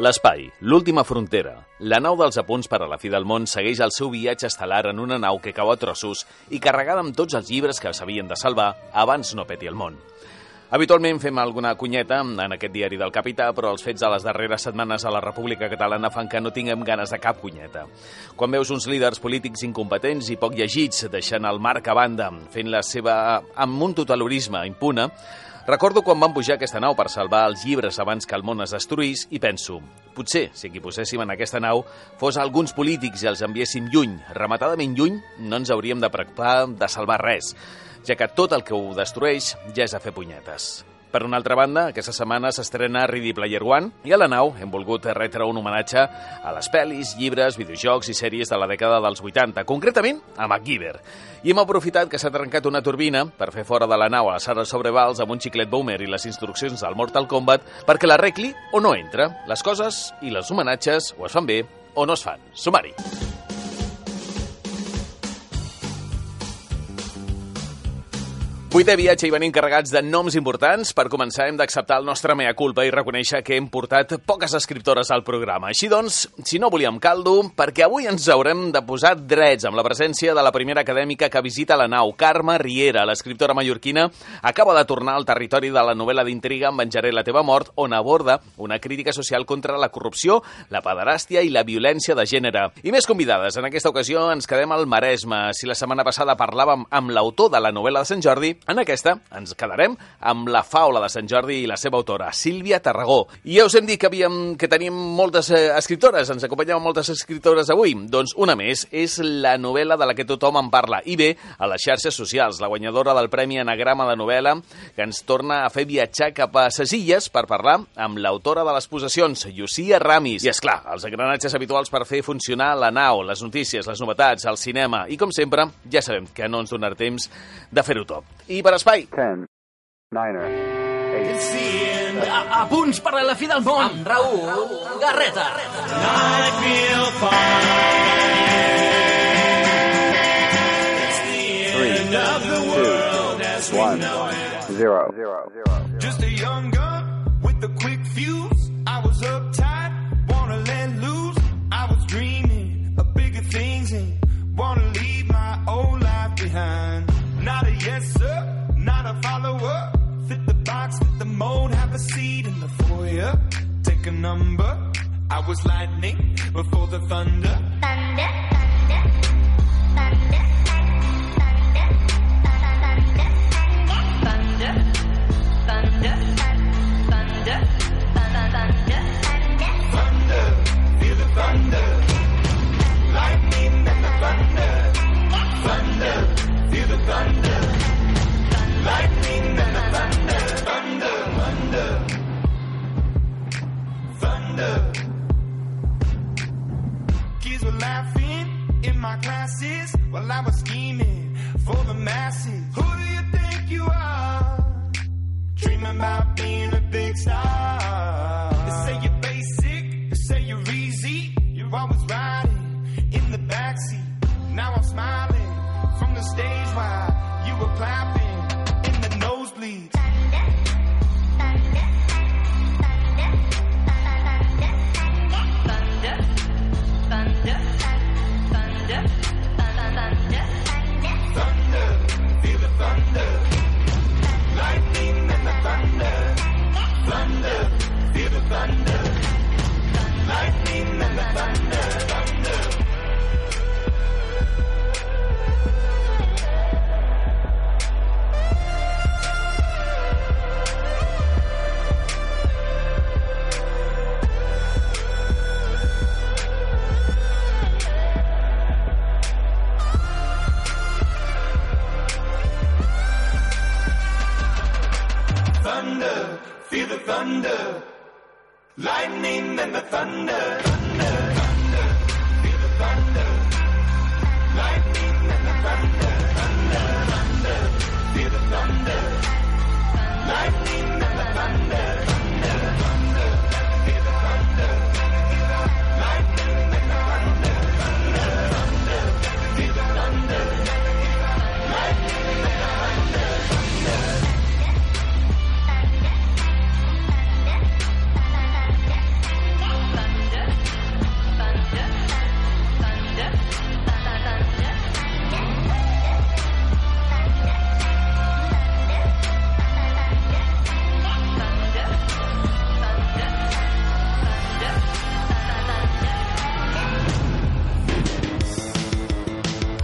L'espai, l'última frontera. La nau dels apunts per a la fi del món segueix el seu viatge estel·lar en una nau que cau a trossos i carregada amb tots els llibres que s'havien de salvar abans no peti el món. Habitualment fem alguna cunyeta en aquest diari del Capità, però els fets de les darreres setmanes a la República Catalana fan que no tinguem ganes de cap cunyeta. Quan veus uns líders polítics incompetents i poc llegits deixant el marc a banda, fent la seva amb un totalorisme impune, Recordo quan vam pujar aquesta nau per salvar els llibres abans que el món es destruís i penso, potser, si aquí poséssim en aquesta nau fos alguns polítics i els enviéssim lluny, rematadament lluny, no ens hauríem de preocupar de salvar res, ja que tot el que ho destrueix ja és a fer punyetes. Per una altra banda, aquesta setmana s'estrena Ready Player One i a la nau hem volgut retre un homenatge a les pel·lis, llibres, videojocs i sèries de la dècada dels 80, concretament a MacGyver. I hem aprofitat que s'ha trencat una turbina per fer fora de la nau a la Sara Sobrevals amb un xiclet boomer i les instruccions del Mortal Kombat perquè l'arregli o no entra. Les coses i les homenatges o es fan bé o no es fan. Sumari. Vuitè viatge i venim carregats de noms importants. Per començar, hem d'acceptar el nostre mea culpa i reconèixer que hem portat poques escriptores al programa. Així doncs, si no volíem caldo, perquè avui ens haurem de posar drets amb la presència de la primera acadèmica que visita la nau, Carme Riera, l'escriptora mallorquina, acaba de tornar al territori de la novel·la d'intriga En venjaré la teva mort, on aborda una crítica social contra la corrupció, la pederàstia i la violència de gènere. I més convidades. En aquesta ocasió ens quedem al Maresme. Si la setmana passada parlàvem amb l'autor de la novel·la de Sant Jordi, en aquesta ens quedarem amb la faula de Sant Jordi i la seva autora, Sílvia Tarragó. I ja us hem dit que, havíem, que teníem moltes eh, escriptores, ens acompanyaven moltes escriptores avui. Doncs una més és la novel·la de la que tothom en parla, i bé, a les xarxes socials, la guanyadora del Premi Anagrama de novel·la, que ens torna a fer viatjar cap a ses illes per parlar amb l'autora de les possessions, Llucia Ramis. I, és clar, els engranatges habituals per fer funcionar la nau, les notícies, les novetats, el cinema, i com sempre, ja sabem que no ens donarà temps de fer-ho tot. I per espai... 10, 9, 8, Sí, a, a punts per a la fi del món. Amb Raül Garreta. three, two, one, zero, zero, zero. Just a young gun with a quick fuse. I was uptight, wanna let loose. I was dreaming of bigger things and wanna leave my old life behind yes sir, not a follower. Fit the box, fit the mold, have a seat in the foyer. Take a number. I was lightning before the thunder. Thunder, thunder, thunder. Thunder, feel the thunder. Kids were laughing in my classes while I was scheming for the masses. Who do you think you are? Dreaming about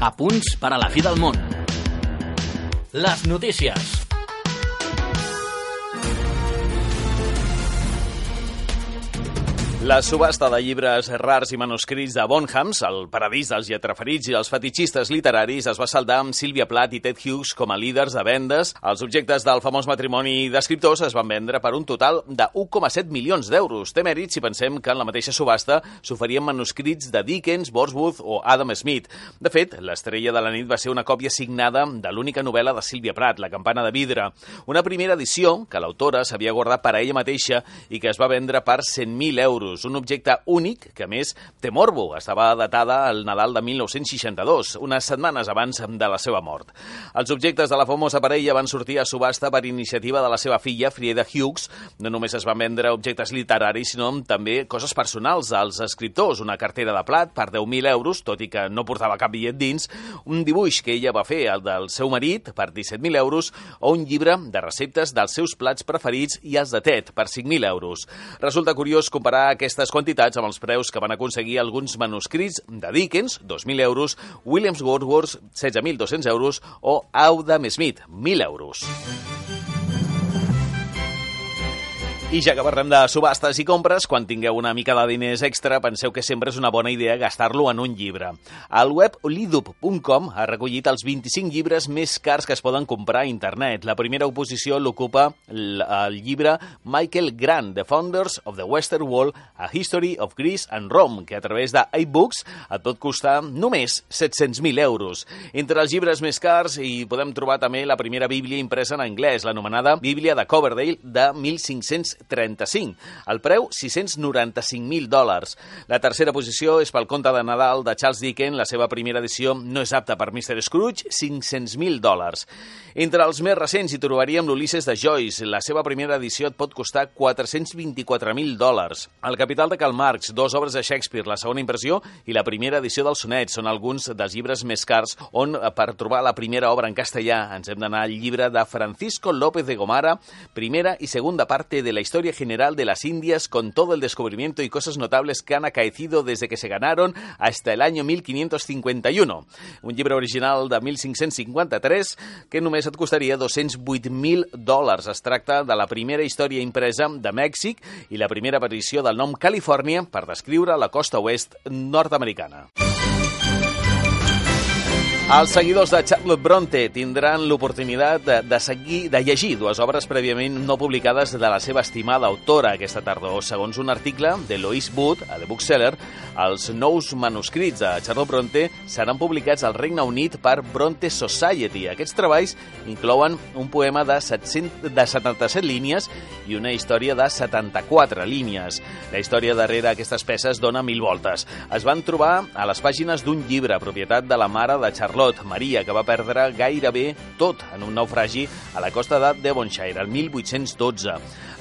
A punts per a la fi del món. Les notícies. La subhasta de llibres rars i manuscrits de Bonhams, el paradís dels lletraferits i els fetichistes literaris, es va saldar amb Sylvia Plath i Ted Hughes com a líders de vendes. Els objectes del famós matrimoni d'escriptors es van vendre per un total de 1,7 milions d'euros. Té mèrit si pensem que en la mateixa subhasta s'oferien manuscrits de Dickens, Wordsworth o Adam Smith. De fet, l'estrella de la nit va ser una còpia signada de l'única novel·la de Sylvia Plath, La campana de vidre. Una primera edició que l'autora s'havia guardat per a ella mateixa i que es va vendre per 100.000 euros euros, un objecte únic que, més, té morbo. Estava datada al Nadal de 1962, unes setmanes abans de la seva mort. Els objectes de la famosa parella van sortir a subhasta per iniciativa de la seva filla, Frieda Hughes. No només es van vendre objectes literaris, sinó també coses personals als escriptors. Una cartera de plat per 10.000 euros, tot i que no portava cap bitllet dins, un dibuix que ella va fer, el del seu marit, per 17.000 euros, o un llibre de receptes dels seus plats preferits i els de Ted, per 5.000 euros. Resulta curiós comparar aquestes quantitats amb els preus que van aconseguir alguns manuscrits de Dickens, 2.000 euros, Williams Wordsworth, 16.200 euros, o Adam Smith, 1.000 euros. I ja que parlem de subhastes i compres, quan tingueu una mica de diners extra, penseu que sempre és una bona idea gastar-lo en un llibre. El web lidup.com ha recollit els 25 llibres més cars que es poden comprar a internet. La primera oposició l'ocupa el, llibre Michael Grant, The Founders of the Western Wall, A History of Greece and Rome, que a través de iBooks et pot costar només 700.000 euros. Entre els llibres més cars hi podem trobar també la primera bíblia impresa en anglès, l'anomenada Bíblia de Coverdale de 1535. El preu, 695.000 dòlars. La tercera posició és pel conte de Nadal de Charles Dickens. La seva primera edició no és apta per Mr. Scrooge, 500.000 dòlars. Entre els més recents hi trobaríem l'Ulisses de Joyce. La seva primera edició et pot costar 424.000 dòlars. El Capital de Karl Marx, dos obres de Shakespeare, la segona impressió i la primera edició del sonet són alguns dels llibres més cars on, per trobar la primera obra en castellà, ens hem d'anar al llibre de Francisco López de Gomara, primera i segunda parte de la historia general de las Indias con todo el descubrimiento y cosas notables que han acaecido desde que se ganaron hasta el año 1551. Un llibre original de 1553 que només et costaria 208.000 dòlars. Es tracta de la primera història impresa de Mèxic i la primera aparició del nom Califòrnia per descriure la costa oest nord-americana. Els seguidors de Charlotte Bronte tindran l'oportunitat de, de, seguir, de llegir dues obres prèviament no publicades de la seva estimada autora aquesta tardor. Segons un article de Lois Wood, a The Bookseller, els nous manuscrits de Charlotte Bronte seran publicats al Regne Unit per Bronte Society. Aquests treballs inclouen un poema de, 700, de 77 línies i una història de 74 línies. La història darrere aquestes peces dona mil voltes. Es van trobar a les pàgines d'un llibre, propietat de la mare de Charlotte Charlotte Maria, que va perdre gairebé tot en un naufragi a la costa de Devonshire, el 1812.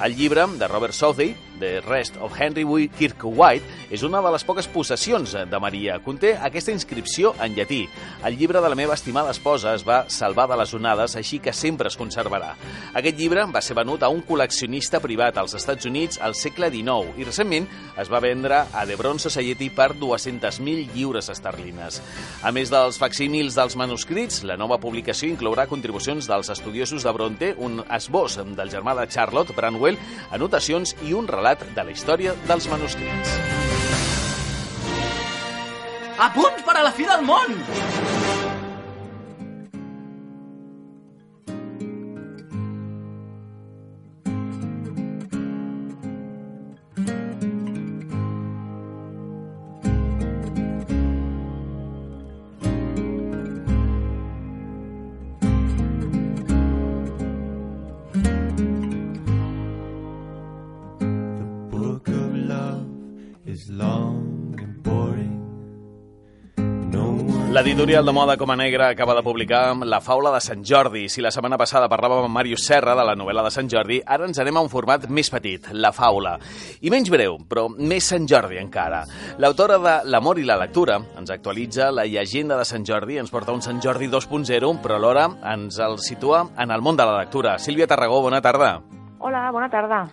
El llibre de Robert Southey, The Rest of Henry W. Kirkewhite, és una de les poques possessions de Maria. Conté aquesta inscripció en llatí. El llibre de la meva estimada esposa es va salvar de les onades, així que sempre es conservarà. Aquest llibre va ser venut a un col·leccionista privat als Estats Units al segle XIX i recentment es va vendre a The Bronze Society per 200.000 lliures esterlines. A més dels facsímils dels manuscrits, la nova publicació inclourà contribucions dels estudiosos de Bronte, un esbós del germà de Charlotte, Branwell, anotacions i un relat de la història dels manuscrits. A punts per a la fi del món! L'editorial de moda Coma Negra acaba de publicar La faula de Sant Jordi. Si la setmana passada parlàvem amb Màrius Serra de la novel·la de Sant Jordi, ara ens anem a un format més petit, La faula. I menys breu, però més Sant Jordi encara. L'autora de L'amor i la lectura ens actualitza la llegenda de Sant Jordi, ens porta un Sant Jordi 2.0, però alhora ens el situa en el món de la lectura. Sílvia Tarragó, bona tarda. Hola, bona tarda.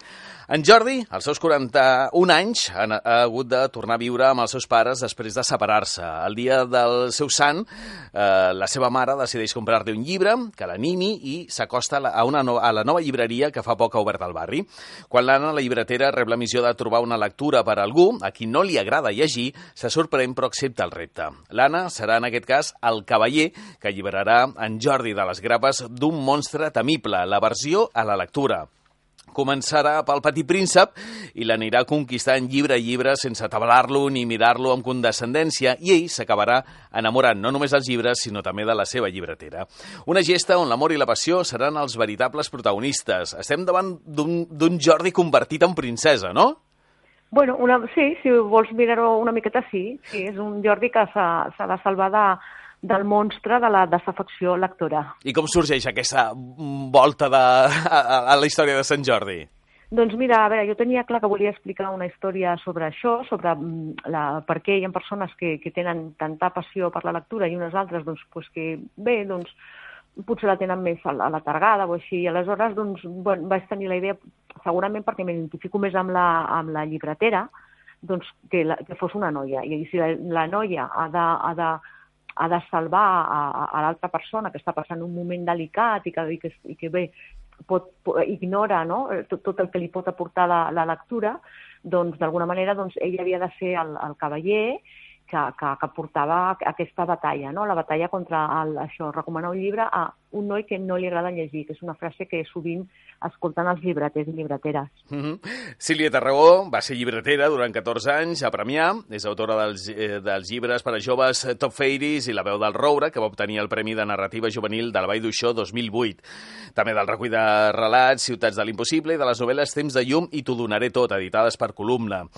En Jordi, als seus 41 anys, ha, ha hagut de tornar a viure amb els seus pares després de separar-se. El dia del seu sant, eh, la seva mare decideix comprar-li un llibre que l'animi i s'acosta a, una no, a la nova llibreria que fa poc ha obert al barri. Quan l'Anna, la llibretera, rep la missió de trobar una lectura per a algú a qui no li agrada llegir, se sorprèn però accepta el repte. L'Anna serà, en aquest cas, el cavaller que alliberarà en Jordi de les grapes d'un monstre temible, la versió a la lectura. Començarà pel Petit Príncep i l'anirà conquistant llibre a llibre sense tablar-lo ni mirar-lo amb condescendència i ell s'acabarà enamorant no només dels llibres, sinó també de la seva llibretera. Una gesta on l'amor i la passió seran els veritables protagonistes. Estem davant d'un Jordi convertit en princesa, no? Bueno, una, sí, si vols mirar-ho una miqueta, sí. sí. És un Jordi que s'ha de salvar de, del monstre de la desafecció lectora. I com sorgeix aquesta volta de, a, a- a la història de Sant Jordi? Doncs mira, a veure, jo tenia clar que volia explicar una història sobre això, sobre mm, la, per què hi ha persones que, que tenen tanta passió per la lectura i unes altres doncs, pues que bé, doncs, potser la tenen més a la, a la targada o així. I aleshores doncs, bueno, vaig tenir la idea, segurament perquè m'identifico més amb la, amb la llibretera, doncs, que, la, que fos una noia. I si la, la noia ha de, ha de, ha de salvar a, a, a l'altra persona que està passant un moment delicat i que, i que, i que bé, pot, pot, ignora no? Tot, tot el que li pot aportar la, la lectura, doncs d'alguna manera doncs, ell havia de ser el, el cavaller que, que, que portava aquesta batalla, no? la batalla contra el, això, recomanar un llibre a un noi que no li agrada llegir, que és una frase que sovint escolten els llibreters i llibreteres. Mm -hmm. Sílvia Tarragó va ser llibretera durant 14 anys a Premià, és autora dels, eh, dels llibres per a joves eh, Top Fairies i La veu del roure, que va obtenir el Premi de Narrativa Juvenil de la Vall d'Uixó 2008. També del recull de relats Ciutats de l'Impossible i de les novel·les Temps de llum i T'ho donaré tot, editades per Columna.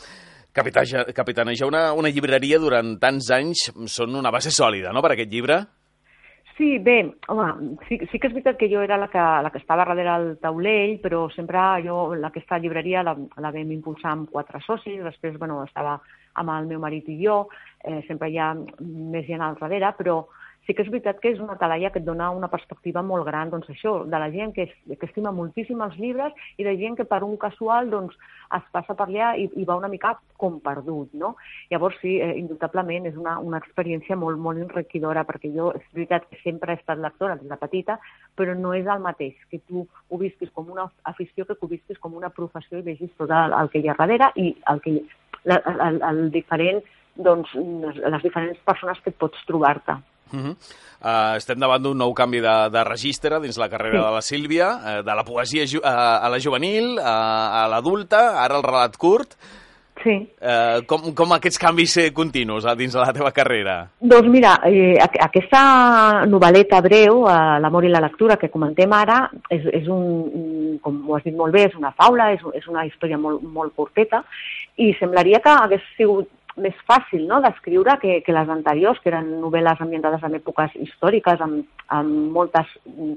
Capitanejar una, una llibreria durant tants anys són una base sòlida, no?, per aquest llibre? Sí, bé, home, sí, sí que és veritat que jo era la que, la que estava darrere el taulell, però sempre jo, aquesta llibreria la, la vam impulsar amb quatre socis, després, bueno, estava amb el meu marit i jo, eh, sempre hi ha més gent al darrere, però sí que és veritat que és una talaia que et dona una perspectiva molt gran, doncs això, de la gent que, es, que estima moltíssim els llibres i de gent que per un casual doncs, es passa per allà i, i va una mica com perdut, no? Llavors sí, eh, indubtablement és una, una experiència molt, molt enriquidora perquè jo és veritat que sempre he estat lectora des de petita, però no és el mateix que tu ho visquis com una afició que ho visquis com una professió i vegis tot el, el que hi ha darrere i el que, la, el, el diferent, doncs, les diferents persones que et pots trobar-te. Uh -huh. uh, estem davant d'un nou canvi de, de registre dins la carrera Sí. de la Sílvia, uh, de la poesia ju uh, a la juvenil, uh, a l'adulta, ara el relat curt. Sí. Uh, com, com aquests canvis eh, continus dins de la teva carrera? Doncs mira, eh, aqu- aquesta novel·leta breu, eh, L'amor i la lectura, que comentem ara, és, és un, un- com ho has dit molt bé, és una faula, és, és una història molt, molt curteta, i semblaria que hagués sigut més fàcil no?, d'escriure que, que les anteriors, que eren novel·les ambientades en èpoques històriques, amb, amb moltes,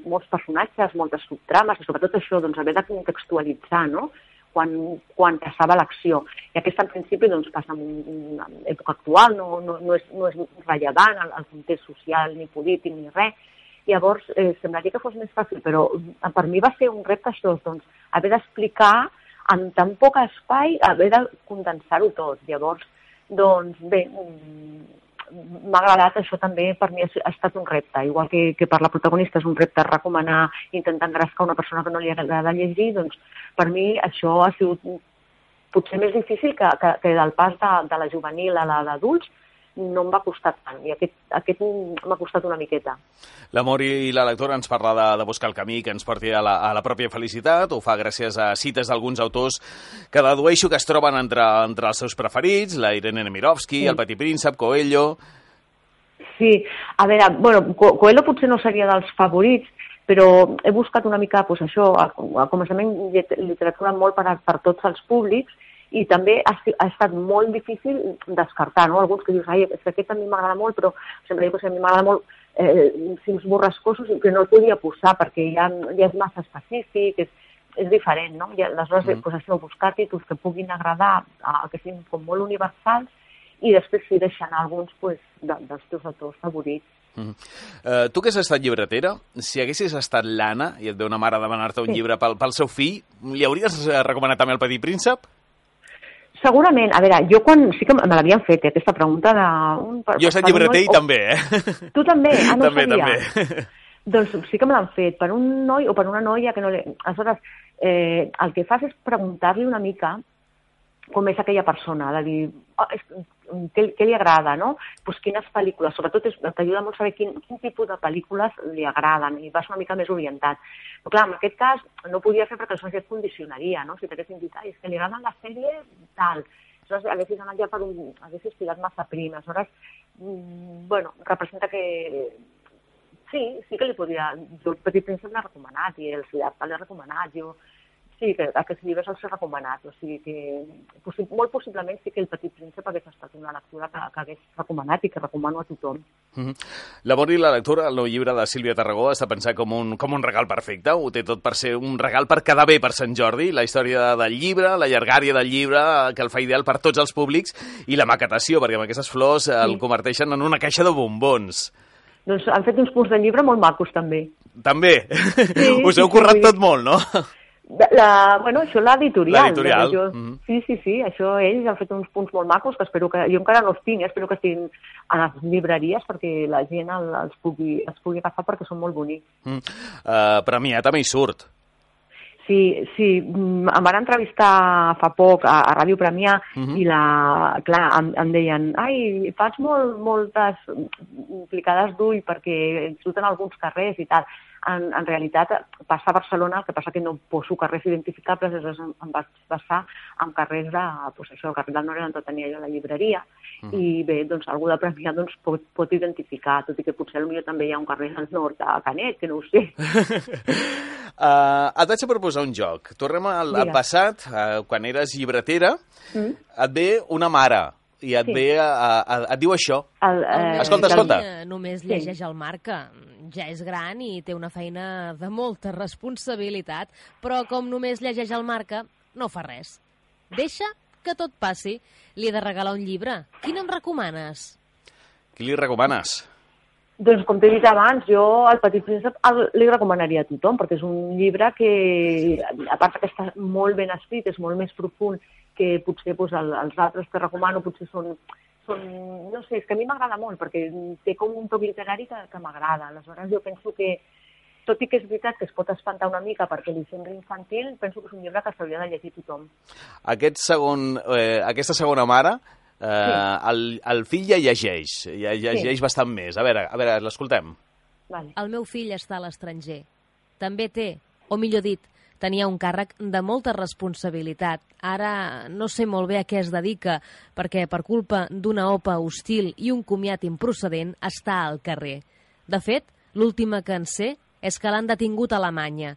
molts personatges, moltes subtrames, i sobretot això, doncs, haver de contextualitzar, no?, quan, quan passava l'acció. I aquesta, en principi, doncs, passa en una època actual, no, no, no, és, no és rellevant el, el context social, ni polític, ni res. Llavors, eh, semblaria que fos més fàcil, però eh, per mi va ser un repte això, doncs, haver d'explicar en tan poc espai, haver de condensar-ho tot. Llavors, doncs, bé, m'ha agradat, això també per mi ha estat un repte, igual que, que per la protagonista és un repte recomanar, intentar engrescar una persona que no li agrada llegir, doncs per mi això ha sigut potser més difícil que, que, que del pas de, de la juvenil a la d'adults, no em va costar tant, i aquest, aquest m'ha costat una miqueta. L'amor i la lectora ens parla de, de buscar el camí que ens porti a la, a la pròpia felicitat, ho fa gràcies a cites d'alguns autors que dedueixo que es troben entre, entre els seus preferits, la Irene Nemirovsky, Sí. el Petit Príncep, Coelho... Sí, a veure, bueno, Co- Coelho potser no seria dels favorits, però he buscat una mica, doncs això, a, a començament literatura molt per, a, per tots els públics i també ha, ha estat molt difícil descartar, no? Alguns que dius, ai, és que aquest a mi m'agrada molt, però sempre dic que a mi m'agrada molt eh, films borrascosos que no el podia posar perquè ja, ja és massa específic, és, és diferent, no? I aleshores, Mm. mm. pues això, buscar títols que puguin agradar, a, que siguin com molt universals i després sí deixar anar alguns pues, de, dels teus autors favorits. Mm. Uh, tu que has estat llibretera, si haguessis estat l'Anna i et ve una mare a demanar-te un Sí. llibre pel, pel seu fill, li hauries eh, recomanat també el Petit Príncep? Segurament, a veure, jo quan sí que me l'havien fet, eh, aquesta pregunta de... Un, per- Jo un llibreter i també, eh? Tu també? Ah, no també, també. Doncs sí que me l'han fet, per un noi o per una noia que no li... Aleshores, eh, el que fas és preguntar-li una mica com és aquella persona, de dir oh, és, què, què li agrada, no? Pues quines pel·lícules, sobretot t'ajuda molt saber quin, quin tipus de pel·lícules li agraden i vas una mica més orientat. Però clar, en aquest cas no podia fer perquè això et condicionaria, no? Si t'haguessin dit, és que li agraden les sèries, tal. Aleshores, haguessis anat ja per un... haguessis tirat massa prim. Aleshores, mm, bueno, representa que Sí, sí que li podria... Jo Petit Príncep l'he recomanat i el Siddhartha l'he recomanat. Jo sí que aquests llibres els he recomanat. O sigui que possi molt possiblement sí que el Petit Príncep hagués estat una lectura que, que hagués recomanat i que recomano a tothom. Mhm. L'amor i la lectura, el nou llibre de Sílvia Tarragó, està pensat com un, com un regal perfecte. Ho té tot per ser un regal per quedar bé per Sant Jordi. La història del llibre, la llargària del llibre, que el fa ideal per tots els públics, i la maquetació, perquè amb aquestes flors el Sí. converteixen en una caixa de bombons. Doncs han fet uns punts de llibre molt macos, també. També. Sí, Us sí, heu sí, currat vull dir- tot molt, no? La, bueno, això l'editorial. L'editorial, Jo, mhm. Sí, sí, sí, això ells han fet uns punts molt macos que espero que... Jo encara no els tinc, eh, espero que estiguin a les llibreries perquè la gent el, els, pugui, els pugui agafar perquè són molt bonics. Mm. Uh, premià també hi surt. Sí, sí, mm, em van entrevistar fa poc a, a Ràdio Premià Mhm. i la, clar, em, em deien ai, fas molt, moltes plicades d'ull perquè surten alguns carrers i tal. En, en realitat passa a Barcelona, el que passa que no poso carrers identificables, aleshores em, em vaig passar amb carrers de, doncs això, el carrer del Nord on tenia jo la llibreria, i bé, doncs algú de Premià doncs, pot, pot identificar, tot i que potser potser també hi ha un carrer del Nord a Canet, que no ho sé. Uh, et vaig a proposar un joc. Tornem al, al passat, uh, quan eres llibretera, Mm? et ve una mare i et Sí. ve, a, a, et diu això. El, El Escolta, escolta. eh, Només Sí. llegeix el marca. Ja és gran i té una feina de molta responsabilitat, però com només llegeix el marca, no fa res. Deixa que tot passi. Li he de regalar un llibre. Quin em recomanes? Qui li recomanes? Doncs com t'he dit abans, jo el Petit Príncep el, li recomanaria a tothom, perquè és un llibre que, a part que està molt ben escrit, és molt més profund que potser doncs, el, els altres que recomano potser són, són... No sé, és que a mi m'agrada molt, perquè té com un toc literari que, que m'agrada. Aleshores jo penso que, tot i que és veritat que es pot espantar una mica perquè li sembla infantil, penso que és un llibre que s'hauria de llegir tothom. Aquest segon, eh, aquesta segona mare, eh, el, el fill ja llegeix, ja llegeix bastant més. A veure, a veure l'escoltem. Vale. El meu fill està a l'estranger. També té, o millor dit, tenia un càrrec de molta responsabilitat. Ara no sé molt bé a què es dedica, perquè per culpa d'una OPA hostil i un comiat improcedent està al carrer. De fet, l'última que en sé és que l'han detingut a Alemanya.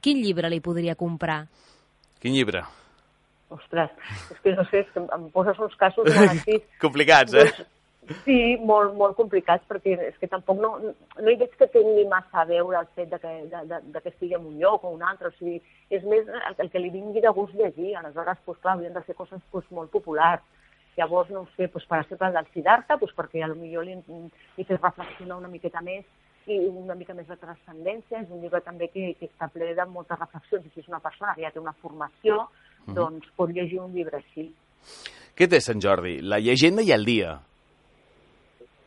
Quin llibre li podria comprar? Quin llibre? Ostres, és que no sé, és que em poses uns casos molt així. Complicats, eh? Doncs, Sí, molt, molt complicats, perquè és que tampoc no, no hi veig que tingui massa a veure el fet de que, de, de, de que estigui en un lloc o un altre, o sigui, és més el, el que li vingui de gust llegir, aleshores, doncs, clar, haurien de ser coses doncs, molt populars. Llavors, no sé, doncs, per exemple, el del Siddhartha, doncs, perquè potser li, li fes reflexionar una miqueta més i una mica més de transcendència. És un llibre també que, que està ple de moltes reflexions, i si és una persona que ja té una formació, doncs pot llegir un llibre així. Què té Sant Jordi? La llegenda i el dia.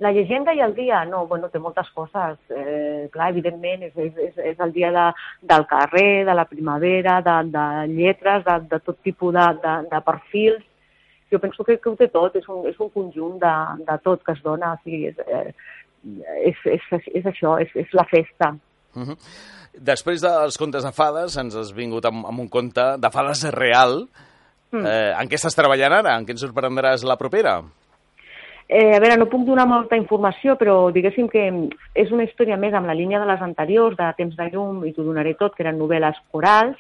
La llegenda i el dia, no, bueno, té moltes coses. Eh, clar, evidentment, és, és, és, és el dia de, del carrer, de la primavera, de, de lletres, de, de tot tipus de, de, de perfils. Jo penso que, que ho té tot, és un, és un conjunt de, de tot que es dona. O sigui, és, eh, és, és, és això, és, és la festa. Uh -huh. Després dels contes de fades, ens has vingut amb, amb un conte de fades real. Mm. Eh, en què estàs treballant ara? En què ens sorprendràs la propera? Eh, a veure, no puc donar molta informació, però diguéssim que és una història més amb la línia de les anteriors, de Temps de llum, i t'ho donaré tot, que eren novel·les corals,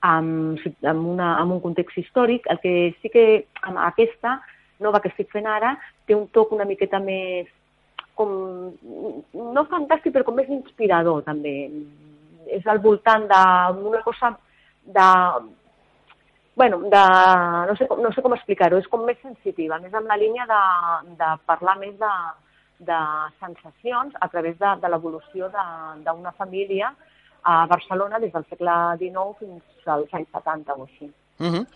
amb, amb, una, amb un context històric. El que sí que amb aquesta nova que estic fent ara té un toc una miqueta més com, no fantàstic, però com més inspirador, també. És al voltant d'una cosa de bueno, de, no sé, no sé com explicar-ho, és com més sensitiva, més amb la línia de, de parlar més de, de sensacions a través de, de l'evolució de- d'una família a Barcelona des del segle XIX fins als anys 70 o així. Uh -huh.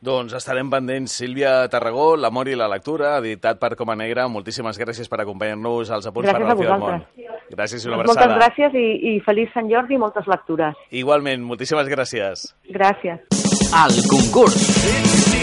Doncs estarem pendents. Sílvia Tarragó, L'amor i la lectura, editat per Coma Negra. Moltíssimes gràcies per acompanyar-nos als apunts Gràcies per la del món. Gràcies i una Doncs moltes abraçada. gràcies i, i feliç Sant Jordi i moltes lectures. Igualment, moltíssimes gràcies. Gràcies. El concurs.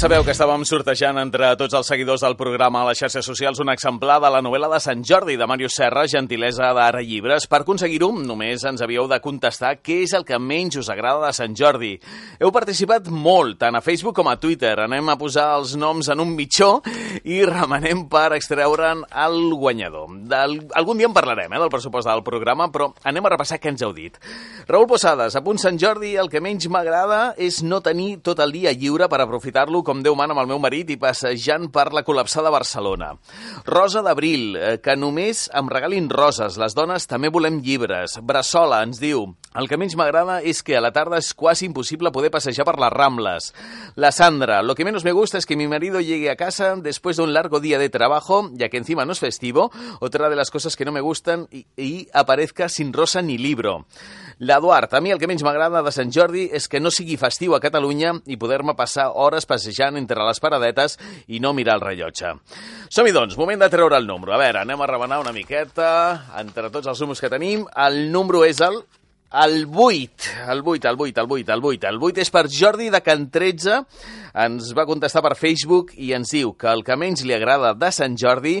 Sabeu que estàvem sortejant entre tots els seguidors del programa a les xarxes socials un exemplar de la novel·la de Sant Jordi de Màrius Serra, Gentilesa d'Ara Llibres. Per aconseguir-ho, només ens havíeu de contestar què és el que menys us agrada de Sant Jordi. Heu participat molt, tant a Facebook com a Twitter. Anem a posar els noms en un mitjó i remenem per extreure'n el guanyador. Del... Algun dia en parlarem, eh, del pressupost del programa, però anem a repassar què ens heu dit. Raül Posades, a punt Sant Jordi, el que menys m'agrada és no tenir tot el dia lliure per aprofitar-lo com Déu mana amb el meu marit i passejant per la col·lapsada Barcelona. Rosa d'Abril, eh, que només em regalin roses. Les dones també volem llibres. Bressola ens diu, el que menys m'agrada és que a la tarda es quasi imposible poder passejar per las Ramblas. La Sandra, lo que menos me gusta es que mi marido llegue a casa después de un largo día de trabajo, ya que encima no es festivo. Otra de las cosas que no me gustan y, y aparezca sin rosa ni libro. L'Eduard, a mi el que menys m'agrada de Sant Jordi és que no sigui festiu a Catalunya i poder-me passar hores passejant entre les paradetes i no mirar el rellotge. Som-hi, doncs, moment de treure el número. A veure, anem a remenar una miqueta entre tots els números que tenim. El número és el el 8, el 8, el 8, el 8, el 8. El 8 és per Jordi de Can 13. Ens va contestar per Facebook i ens diu que el que menys li agrada de Sant Jordi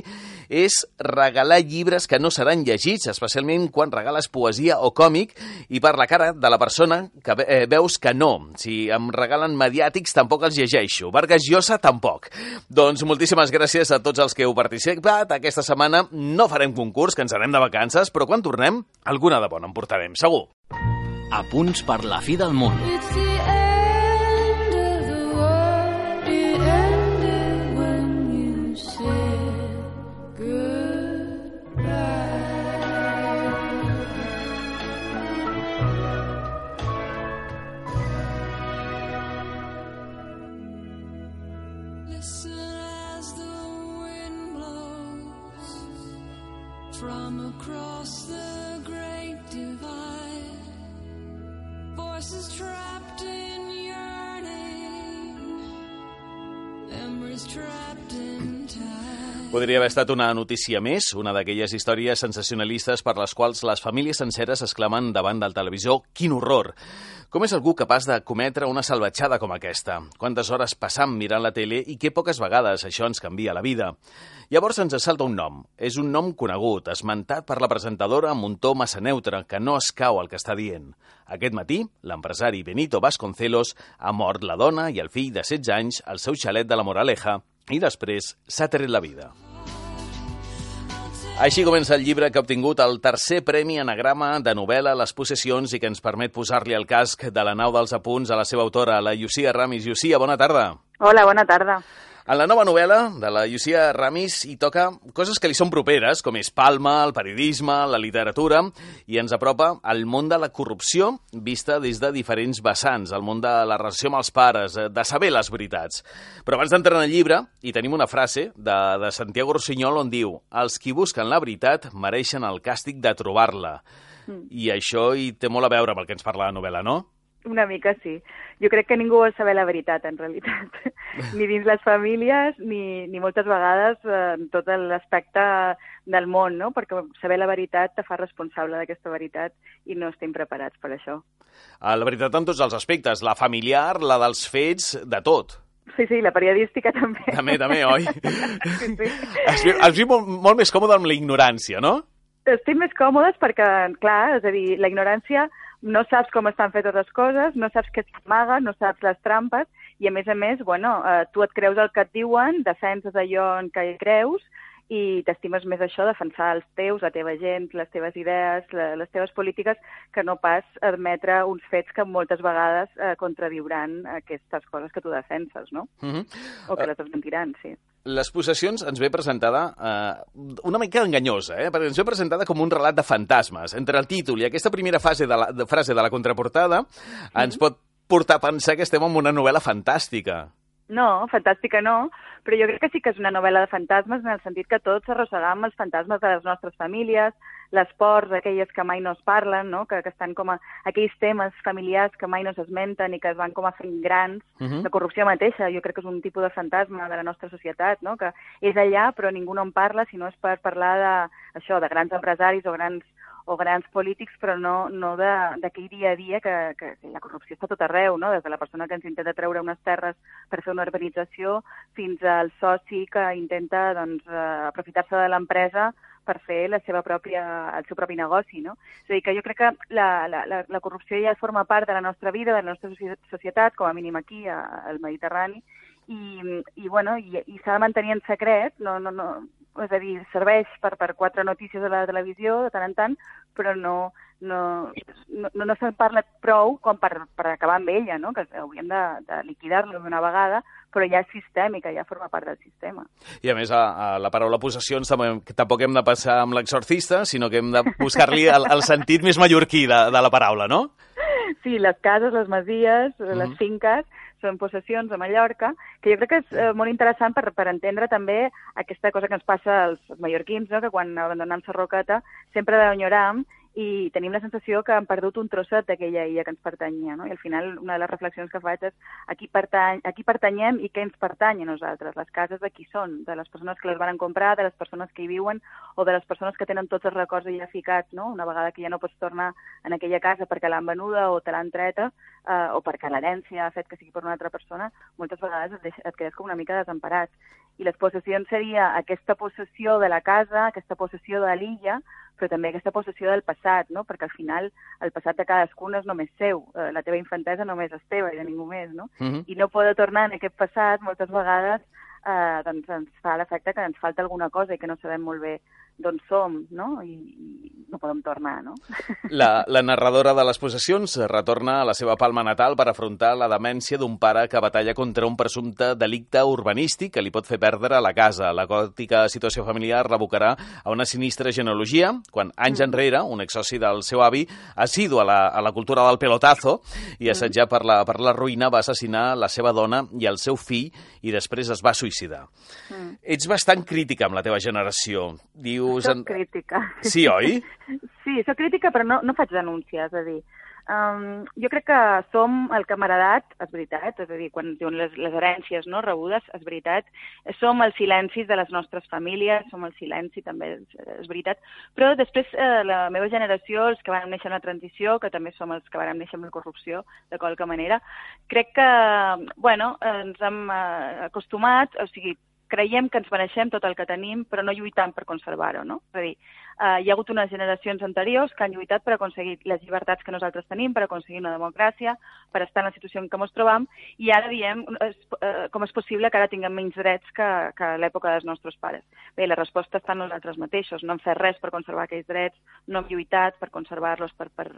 és regalar llibres que no seran llegits, especialment quan regales poesia o còmic, i per la cara de la persona que ve- eh, veus que no. Si em regalen mediàtics, tampoc els llegeixo. Vargas Llosa, tampoc. Doncs moltíssimes gràcies a tots els que heu participat. Aquesta setmana no farem concurs, que ens anem de vacances, però quan tornem, alguna de bona en portarem, segur. A punts per la fi del món. It's the end from across the great divide. Voices trapped in yearning, memories trapped in time. Podria haver estat una notícia més, una d'aquelles històries sensacionalistes per les quals les famílies senceres exclamen davant del televisor «Quin horror!». Com és algú capaç de cometre una salvatjada com aquesta? Quantes hores passam mirant la tele i que poques vegades això ens canvia la vida? Llavors ens salta un nom. És un nom conegut, esmentat per la presentadora amb un to massa neutre, que no es cau al que està dient. Aquest matí, l'empresari Benito Vasconcelos ha mort la dona i el fill de 16 anys al seu xalet de la Moraleja i després s'ha tret la vida. Així comença el llibre que ha obtingut el tercer Premi Anagrama de novel·la Les possessions i que ens permet posar-li el casc de la nau dels apunts a la seva autora, la Llucia Ramis. Llucia, bona tarda. Hola, bona tarda. En la nova novel·la de la Llucia Ramis hi toca coses que li són properes, com és Palma, el periodisme, la literatura, i ens apropa al món de la corrupció vista des de diferents vessants, al món de la relació amb els pares, eh, de saber les veritats. Però abans d'entrar en el llibre, hi tenim una frase de, de Santiago Rossinyol on diu «Els qui busquen la veritat mereixen el càstig de trobar-la». I això hi té molt a veure amb el que ens parla la novel·la, no? Una mica sí. Jo crec que ningú vol saber la veritat, en realitat. ni dins les famílies, ni, ni moltes vegades eh, en tot l'aspecte del món, no? Perquè saber la veritat te fa responsable d'aquesta veritat i no estem preparats per això. Eh, La veritat en tots els aspectes, la familiar, la dels fets, de tot. Sí, sí, la periodística també. També, també, oi? Sí, sí. Es viu, es viu molt, molt més còmode amb la ignorància, no? Estem més còmodes perquè, clar, és a dir, la ignorància no saps com estan fetes les coses, no saps què s'amaga, no saps les trampes, i a més a més, bueno, eh, tu et creus el que et diuen, defenses allò en què creus, i t'estimes més això, defensar els teus, la teva gent, les teves idees, la, les teves polítiques, que no pas admetre uns fets que moltes vegades eh, contradiuran aquestes coses que tu defenses, no? Mhm. O que les desmentiran, sí. Les possessions ens ve presentada eh, una mica enganyosa, eh? perquè ens ve presentada com un relat de fantasmes. Entre el títol i aquesta primera fase de la, de frase de la contraportada ens pot portar a pensar que estem en una novel·la fantàstica. No, fantàstica no, però jo crec que sí que és una novel·la de fantasmes en el sentit que tots arrossegam els fantasmes de les nostres famílies, les pors, aquelles que mai no es parlen, no? que, que estan com a aquells temes familiars que mai no s'esmenten i que es van com a fent grans. Mhm. La corrupció mateixa, jo crec que és un tipus de fantasma de la nostra societat, no? que és allà però ningú no en parla, si no és per parlar de, això, de grans empresaris o grans o grans polítics, però no, no de- d'aquell dia a dia que, que, que la corrupció està tot arreu, no? des de la persona que ens intenta treure unes terres per fer una urbanització fins al soci que intenta doncs, eh, aprofitar-se de l'empresa per fer la seva pròpia, el seu propi negoci. No? És a dir, que jo crec que la, la, la, la corrupció ja forma part de la nostra vida, de la nostra soci- societat, com a mínim aquí, a- al Mediterrani, i, i, bueno, i, i s'ha de mantenir en secret, no, no, no, és a dir, serveix per, per quatre notícies a la televisió de tant en tant, però no, no, no, no, se'n parla prou com per, per acabar amb ella, no? que hauríem de, de liquidar-lo d'una vegada, però ja és sistèmica, ja forma part del sistema. I a més, a, a la paraula possessions tampoc, tampoc hem de passar amb l'exorcista, sinó que hem de buscar-li el, el sentit més mallorquí de, de la paraula, no? Sí, les cases, les masies, les finques, són possessions a Mallorca, que jo crec que és eh, molt interessant per, per entendre també aquesta cosa que ens passa als, als mallorquins, no? que quan abandonem Sarroqueta sempre l'enyoram i tenim la sensació que han perdut un trosset d'aquella illa que ens pertanyia. No? I al final una de les reflexions que faig és a qui, pertany, a qui pertanyem i què ens pertany a nosaltres. Les cases de qui són? De les persones que les van comprar, de les persones que hi viuen o de les persones que tenen tots els records allà ficats, no? una vegada que ja no pots tornar en aquella casa perquè l'han venuda o te l'han treta eh, o perquè l'herència ha fet que sigui per una altra persona, moltes vegades et, deixa, et quedes com una mica desemparat. I les possessions seria aquesta possessió de la casa, aquesta possessió de l'illa, però també aquesta possessió del passat, no? perquè al final el passat de cadascun és només seu, eh, la teva infantesa només és teva i de ningú més, no? Mhm. I no poder tornar en aquest passat moltes vegades eh, doncs ens fa l'efecte que ens falta alguna cosa i que no sabem molt bé d'on som, no? I, i no podem tornar, no? La, la narradora de les possessions retorna a la seva palma natal per afrontar la demència d'un pare que batalla contra un presumpte delicte urbanístic que li pot fer perdre la casa. La gòtica situació familiar revocarà a una sinistra genealogia quan, anys enrere, un exsoci del seu avi, assidu a la, a la cultura del pelotazo i assetjar per la, per la ruïna va assassinar la seva dona i el seu fill i després es va suïcidar. Mm. Ets bastant crítica amb la teva generació. Dius... Soc crítica. Sí, oi? Sí, soc crítica, però no, no faig denúncies, és a dir, um, jo crec que som el heredat, és veritat, és a dir, quan diuen les, les herències no, rebudes, és veritat, som els silencis de les nostres famílies, som el silenci també, és, és veritat, però després eh, la meva generació, els que van néixer en la transició, que també som els que van néixer amb la corrupció, de qualque manera, crec que, bueno, ens hem eh, acostumat, o sigui, creiem que ens mereixem tot el que tenim, però no lluitant per conservar-ho, no? És a dir, eh, hi ha hagut unes generacions anteriors que han lluitat per aconseguir les llibertats que nosaltres tenim, per aconseguir una democràcia, per estar en la situació en què ens trobam, i ara diem eh, com és possible que ara tinguem menys drets que, que l'època dels nostres pares. Bé, la resposta està en nosaltres mateixos, no hem fet res per conservar aquells drets, no hem lluitat per conservar-los, per, per,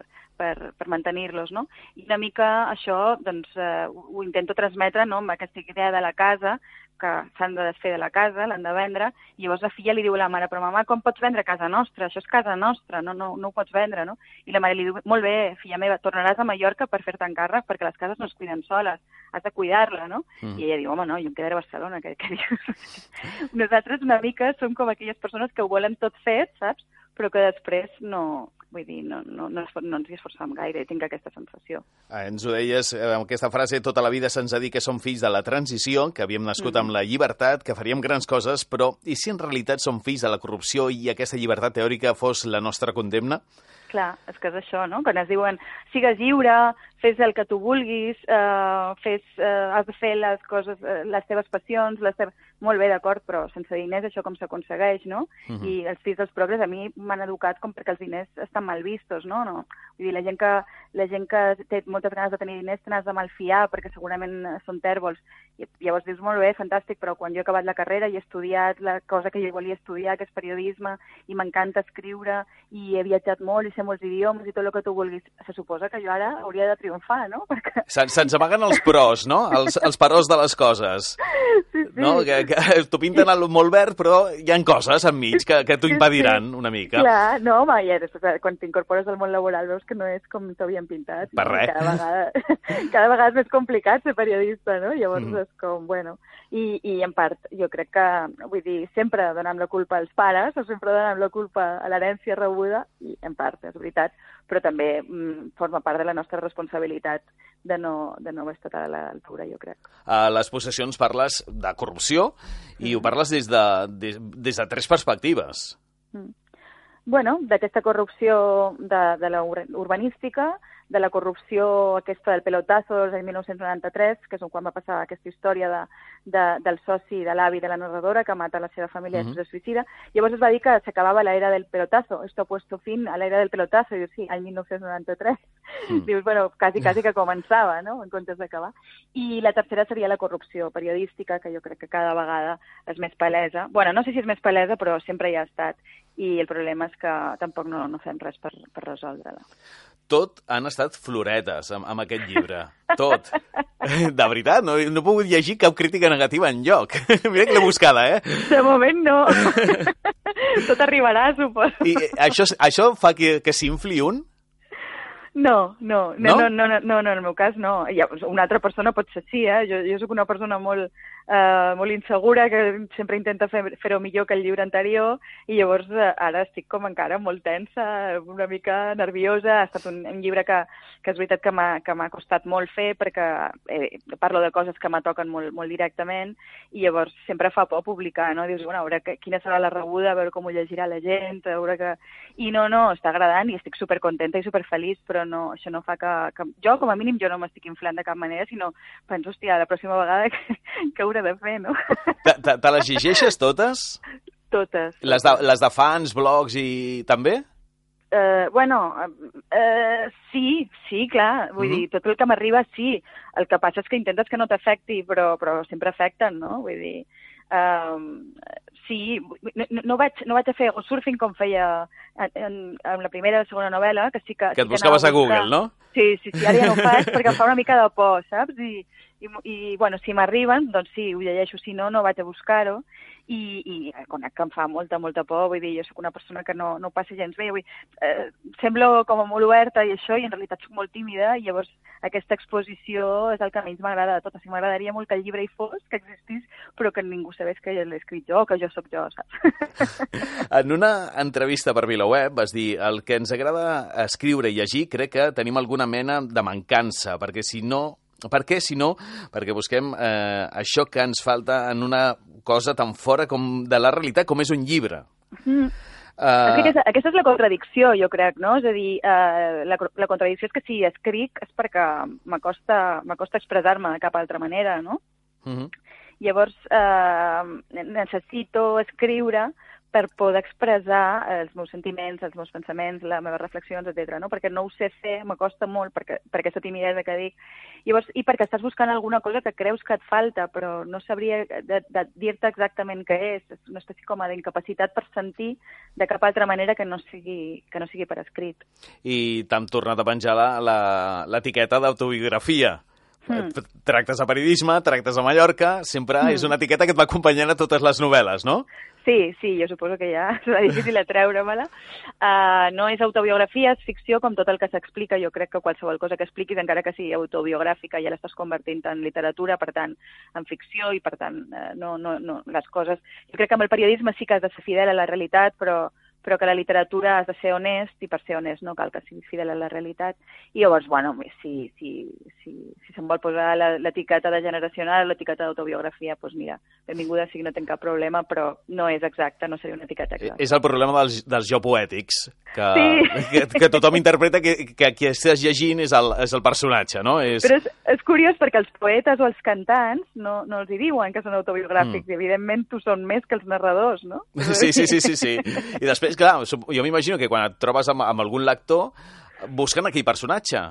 per, per mantenir-los, no? I una mica això, doncs, eh, ho intento transmetre, no?, amb aquesta idea de la casa, que s'han de desfer de la casa, l'han de vendre, i llavors la filla li diu a la mare, però mama, com pots vendre casa nostra? Això és casa nostra, no, no, no ho pots vendre, no? I la mare li diu, molt bé, filla meva, tornaràs a Mallorca per fer-te encàrrec perquè les cases no es cuiden soles, has de cuidar-la, no? Mm. I ella diu, home, no, jo em quedaré a Barcelona, què, què dius? Nosaltres una mica som com aquelles persones que ho volen tot fet, saps? Però que després no, vull dir, no, no, no, es- no ens hi esforçam gaire, i tinc aquesta sensació. Ah, ens ho deies eh, amb aquesta frase, tota la vida se'ns ha dit que som fills de la transició, que havíem nascut Mhm. amb la llibertat, que faríem grans coses, però i si en realitat som fills de la corrupció i aquesta llibertat teòrica fos la nostra condemna? Clar, és que és això, no? Quan es diuen sigues lliure, fes el que tu vulguis, eh, fes, eh, has de fer les coses, eh, les teves passions, les teves... Molt bé, d'acord, però sense diners això com s'aconsegueix, no? Mhm. I els fills dels progres a mi m'han educat com perquè els diners estan mal vistos, no? no? Vull dir, la gent que, la gent que té moltes ganes de tenir diners te n'has de malfiar perquè segurament eh, són tèrbols. I llavors dius, molt bé, fantàstic, però quan jo he acabat la carrera i he estudiat la cosa que jo volia estudiar, que és periodisme, i m'encanta escriure, i he viatjat molt, i sé molts idiomes, i tot el que tu vulguis, se suposa que jo ara hauria de triomfar, no? Perquè Se'ns se'ns amaguen els pros, no? Els, els peròs de les coses. sí, sí. No? Que, que t'ho pinten el molt verd, però hi han coses enmig que, que t'ho impediran una mica. Clar, no, home, ja després, quan t'incorpores al món laboral veus que no és com t'havien pintat. Per res. Cada vegada, cada vegada és més complicat ser periodista, no? Llavors Mhm. és com, bueno... I, I en part, jo crec que, vull dir, sempre donant la culpa als pares o sempre donant la culpa a l'herència rebuda, i en part és veritat, però també mm, forma part de la nostra responsabilitat de no, de no haver estat a l'altura, jo crec. A les possessions parles de corrupció i ho parles des de, des, des de tres perspectives. Mm. Bueno, d'aquesta corrupció de, de la ur- urbanística, de la corrupció aquesta del pelotazo de 1993, que és quan va passar aquesta història de, de, del soci de l'avi de la narradora que mata la seva família Mhm. i se suïcida. Llavors es va dir que s'acabava l'era del pelotazo. Esto ha puesto fin a l'era del pelotazo. I dius, sí, any 1993. Mm. Dius, bueno, quasi, quasi que començava, no?, en comptes d'acabar. I la tercera seria la corrupció periodística, que jo crec que cada vegada és més palesa. bueno, no sé si és més palesa, però sempre hi ha estat. I el problema és que tampoc no, no fem res per, per resoldre-la. Tot han estat floretes amb, amb aquest llibre. Tot. De veritat, no, no he pogut llegir cap crítica negativa en lloc. Mira que l'he buscada, eh? De moment no. Tot arribarà, suposo. I eh, això, això fa que, que s'infli un? No, no, No? no, no, no, no, no, en el meu cas no. Una altra persona pot ser sí, eh? Jo, jo sóc una persona molt, eh, molt insegura que sempre intenta fer- fer-ho millor que el llibre anterior i llavors eh, ara estic com encara molt tensa, una mica nerviosa. Ha estat un, un llibre que, que és veritat que m'ha costat molt fer perquè eh, parlo de coses que m'atoquen molt, molt directament i llavors sempre fa por publicar, no? Dius, bueno, a veure que, quina serà la rebuda, a veure com ho llegirà la gent, a veure que... I no, no, està agradant i estic supercontenta i superfeliç, però no, això no fa que, que... Jo, com a mínim, jo no m'estic inflant de cap manera, sinó penso, hòstia, la pròxima vegada que, que hauré de fer, no? Te, te, te les llegeixes totes? Totes. Les de, les de fans, blogs i també? Eh, bueno, eh, sí, sí, clar. Vull Mhm. dir, tot el que m'arriba, sí. El que passa és que intentes que no t'afecti, però, però sempre afecten, no? Vull dir, um, sí, no, no- vaig, no vaig a fer surfing com feia en, en, en la primera i la segona novel·la, que sí que... Que et buscaves a Google, no? Sí, sí, sí, ara ja no ho faig perquè em fa una mica de por, saps? I, i, i bueno, si m'arriben, doncs sí, ho llegeixo, si no, no vaig a buscar-ho. I, i conec que em fa molta, molta por, vull dir, jo sóc una persona que no, no passa gens bé, vull, eh, semblo com a molt oberta i això, i en realitat sóc molt tímida, i llavors aquesta exposició és el que menys m'agrada de tot. O sigui, m'agradaria molt que el llibre hi fos, que existís, però que ningú sabés que l'he escrit jo, que jo sóc jo, saps? En una entrevista per VilaWeb vas dir el que ens agrada escriure i llegir crec que tenim alguna mena de mancança, perquè si no... Per què, si no? Perquè busquem eh, això que ens falta en una cosa tan fora com de la realitat com és un llibre. Mm. Uh, aquesta, aquesta és la contradicció, jo crec, no? És a dir, eh, la, la contradicció és que si escric és perquè m'acosta expressar-me de cap altra manera, no? uh -huh. Llavors, eh, necessito escriure per poder expressar els meus sentiments, els meus pensaments, les meves reflexions, etc. No? Perquè no ho sé fer, m'acosta molt perquè, per aquesta timidesa que dic. Llavors, I perquè estàs buscant alguna cosa que creus que et falta, però no sabria de, de dir-te exactament què és. És una espècie com d'incapacitat per sentir de cap altra manera que no sigui, que no sigui per escrit. I t'han tornat a penjar l'etiqueta d'autobiografia. Mm. Tractes de periodisme, tractes a Mallorca, sempre Mm. és una etiqueta que et va acompanyant a totes les novel·les, no? Sí, sí, jo suposo que ja serà difícil de treure-me-la. Uh, no és autobiografia, és ficció, com tot el que s'explica. Jo crec que qualsevol cosa que expliquis, encara que sigui autobiogràfica, ja l'estàs convertint en literatura, per tant, en ficció, i per tant, uh, no, no, no, les coses... Jo crec que amb el periodisme sí que has de ser fidel a la realitat, però, però que la literatura has de ser honest i per ser honest no cal que sigui fidel a la realitat. I llavors, bueno, si, si, si, si se'n vol posar la- l'etiqueta de generacional, l'etiqueta d'autobiografia, doncs mira, benvinguda sigui, no tinc cap problema, però no és exacte, no seria una etiqueta Eh, exacta. És el problema dels, dels geopoètics, que, Sí. que, que tothom interpreta que, que qui estàs llegint és el, és el personatge, no? És... Però és, és curiós perquè els poetes o els cantants no, no els hi diuen que són autobiogràfics, Mm. i evidentment tu són més que els narradors, no? Sí, sí, sí, sí, sí. I després, clar, sup- jo m'imagino que quan et trobes amb, amb algun lector, busquen aquell personatge.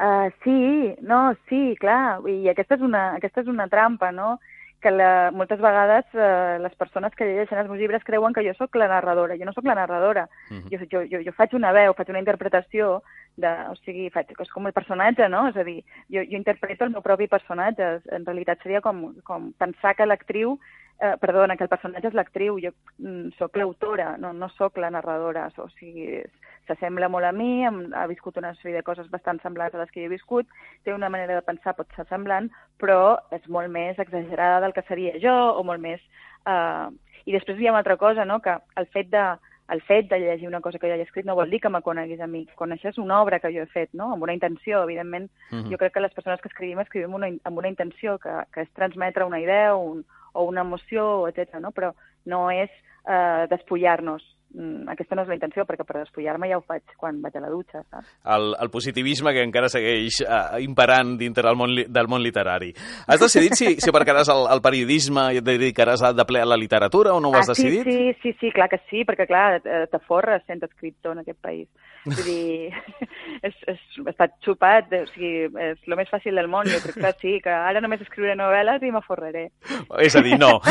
Uh, sí, no, sí, clar, i aquesta és una, aquesta és una trampa, no? que la, moltes vegades eh, les persones que llegeixen els meus llibres creuen que jo sóc la narradora. Jo no sóc la narradora. Mhm. Jo, jo, jo, jo faig una veu, faig una interpretació, de, o sigui, faig, és com el personatge, no? És a dir, jo, jo interpreto el meu propi personatge. En realitat seria com, com pensar que l'actriu, eh, perdona, que el personatge és l'actriu. Jo mm, sóc l'autora, no, no sóc la narradora. O sigui, s'assembla molt a mi, em, ha viscut una sèrie de coses bastant semblants a les que jo he viscut, té una manera de pensar, pot ser semblant, però és molt més exagerada del que seria jo, o molt més... Eh... I després hi ha una altra cosa, no?, que el fet de, el fet de llegir una cosa que jo he escrit no vol dir que me coneguis a mi. Coneixes una obra que jo he fet, no?, amb una intenció, evidentment. Mhm. Jo crec que les persones que escrivim, escrivim una, amb una intenció, que, que és transmetre una idea o, un, o una emoció, etc. no? Però no és eh, despullar-nos. Mm, Aquesta no és la intenció, perquè per despullar-me ja ho faig quan vaig a la dutxa, saps? El, el positivisme que encara segueix uh, imperant dintre del món, del món literari. Has decidit si, si aparcaràs el, el periodisme i et dedicaràs a, de ple a la literatura o no ho has ah, sí, decidit? sí, sí, sí, clar que sí, perquè clar, eh, t'aforres sent escriptor en aquest país. Vull dir, és, és, està xupat, o sigui, és el més fàcil del món, jo crec que sí, que ara només escriuré novel·les i m'aforraré. És a dir, no.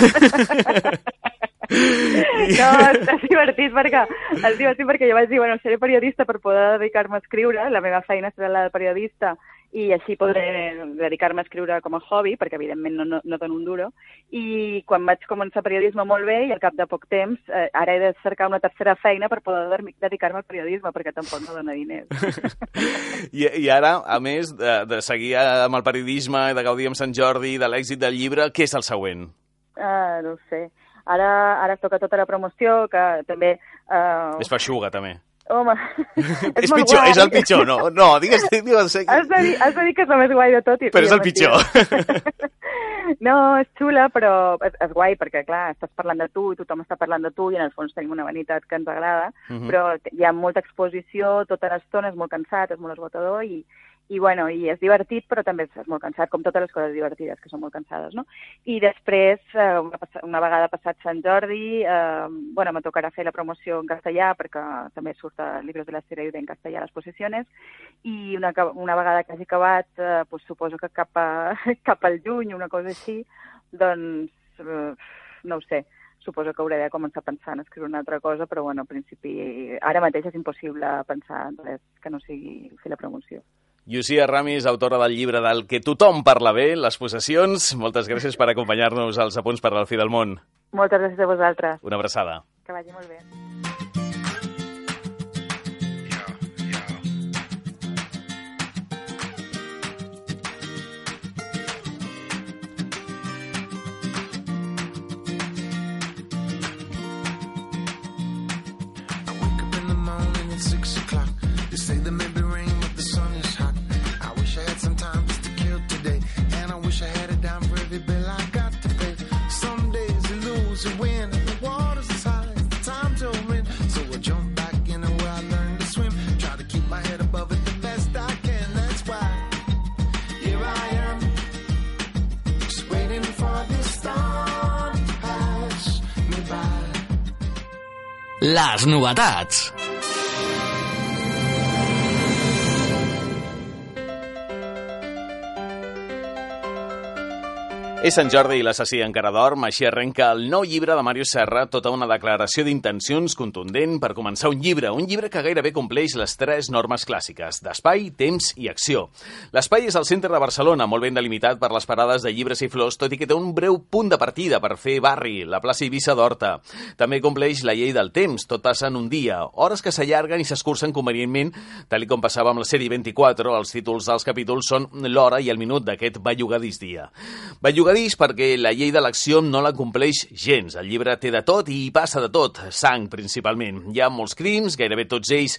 No, és divertit perquè, és divertit perquè jo vaig dir, bueno, seré periodista per poder dedicar-me a escriure, la meva feina serà la de periodista i així podré dedicar-me a escriure com a hobby, perquè evidentment no, no, no dono un duro, i quan vaig començar periodisme molt bé i al cap de poc temps, eh, ara he de cercar una tercera feina per poder de- dedicar-me al periodisme, perquè tampoc no dona diners. I, I ara, a més de, de seguir amb el periodisme, de gaudir amb Sant Jordi, de l'èxit del llibre, què és el següent? Ah, no sé. Ara, ara toca tota la promoció, que també... Uh, És feixuga, també. Home, és, molt pitjor, guai. és el pitjor, no? No, digues, digues, Has de, dir, has de dir que és el més guai de tot. I, però és el pitjor. No, és xula, però és, és guai perquè, clar, estàs parlant de tu i tothom està parlant de tu i en el fons tenim una vanitat que ens agrada, Mhm. però hi ha molta exposició tota l'estona, és molt cansat, és molt esgotador i, i, bueno, i és divertit, però també és, molt cansat, com totes les coses divertides, que són molt cansades, no? I després, eh, una, vegada passat Sant Jordi, eh, bueno, me tocarà fer la promoció en castellà, perquè també surt a Libros de la Serie en castellà a les posicions, i una, una vegada que hagi acabat, eh, pues, suposo que cap, a, cap al juny, una cosa així, doncs, eh, no ho sé, suposo que hauré de començar a pensar en escriure una altra cosa, però bueno, en principi, ara mateix és impossible pensar en res que no sigui fer la promoció. Llucia Ramis, autora del llibre del que tothom parla bé, les possessions. Moltes gràcies per acompanyar-nos als apunts per la fi del món. Moltes gràcies a vosaltres. Una abraçada. Que vagi molt bé. Les novetats. És Sant Jordi i l'assassí encara dorm, així arrenca el nou llibre de Mario Serra, tota una declaració d'intencions contundent per començar un llibre, un llibre que gairebé compleix les tres normes clàssiques, d'espai, temps i acció. L'espai és al centre de Barcelona, molt ben delimitat per les parades de llibres i flors, tot i que té un breu punt de partida per fer barri, la plaça Eivissa d'Horta. També compleix la llei del temps, tot passa en un dia, hores que s'allarguen i s'escurcen convenientment, tal com passava amb la sèrie 24, els títols dels capítols són l'hora i el minut d'aquest bellugadís dia. Bellugadís Mogadís perquè la llei de l'acció no la compleix gens. El llibre té de tot i hi passa de tot, sang principalment. Hi ha molts crims, gairebé tots ells,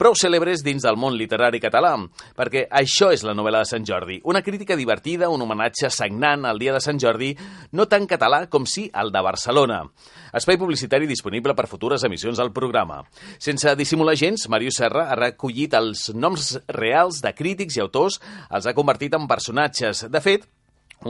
prou cèlebres dins del món literari català, perquè això és la novel·la de Sant Jordi. Una crítica divertida, un homenatge sagnant al dia de Sant Jordi, no tan català com sí el de Barcelona. Espai publicitari disponible per futures emissions del programa. Sense dissimular gens, Màrius Serra ha recollit els noms reals de crítics i autors, els ha convertit en personatges. De fet,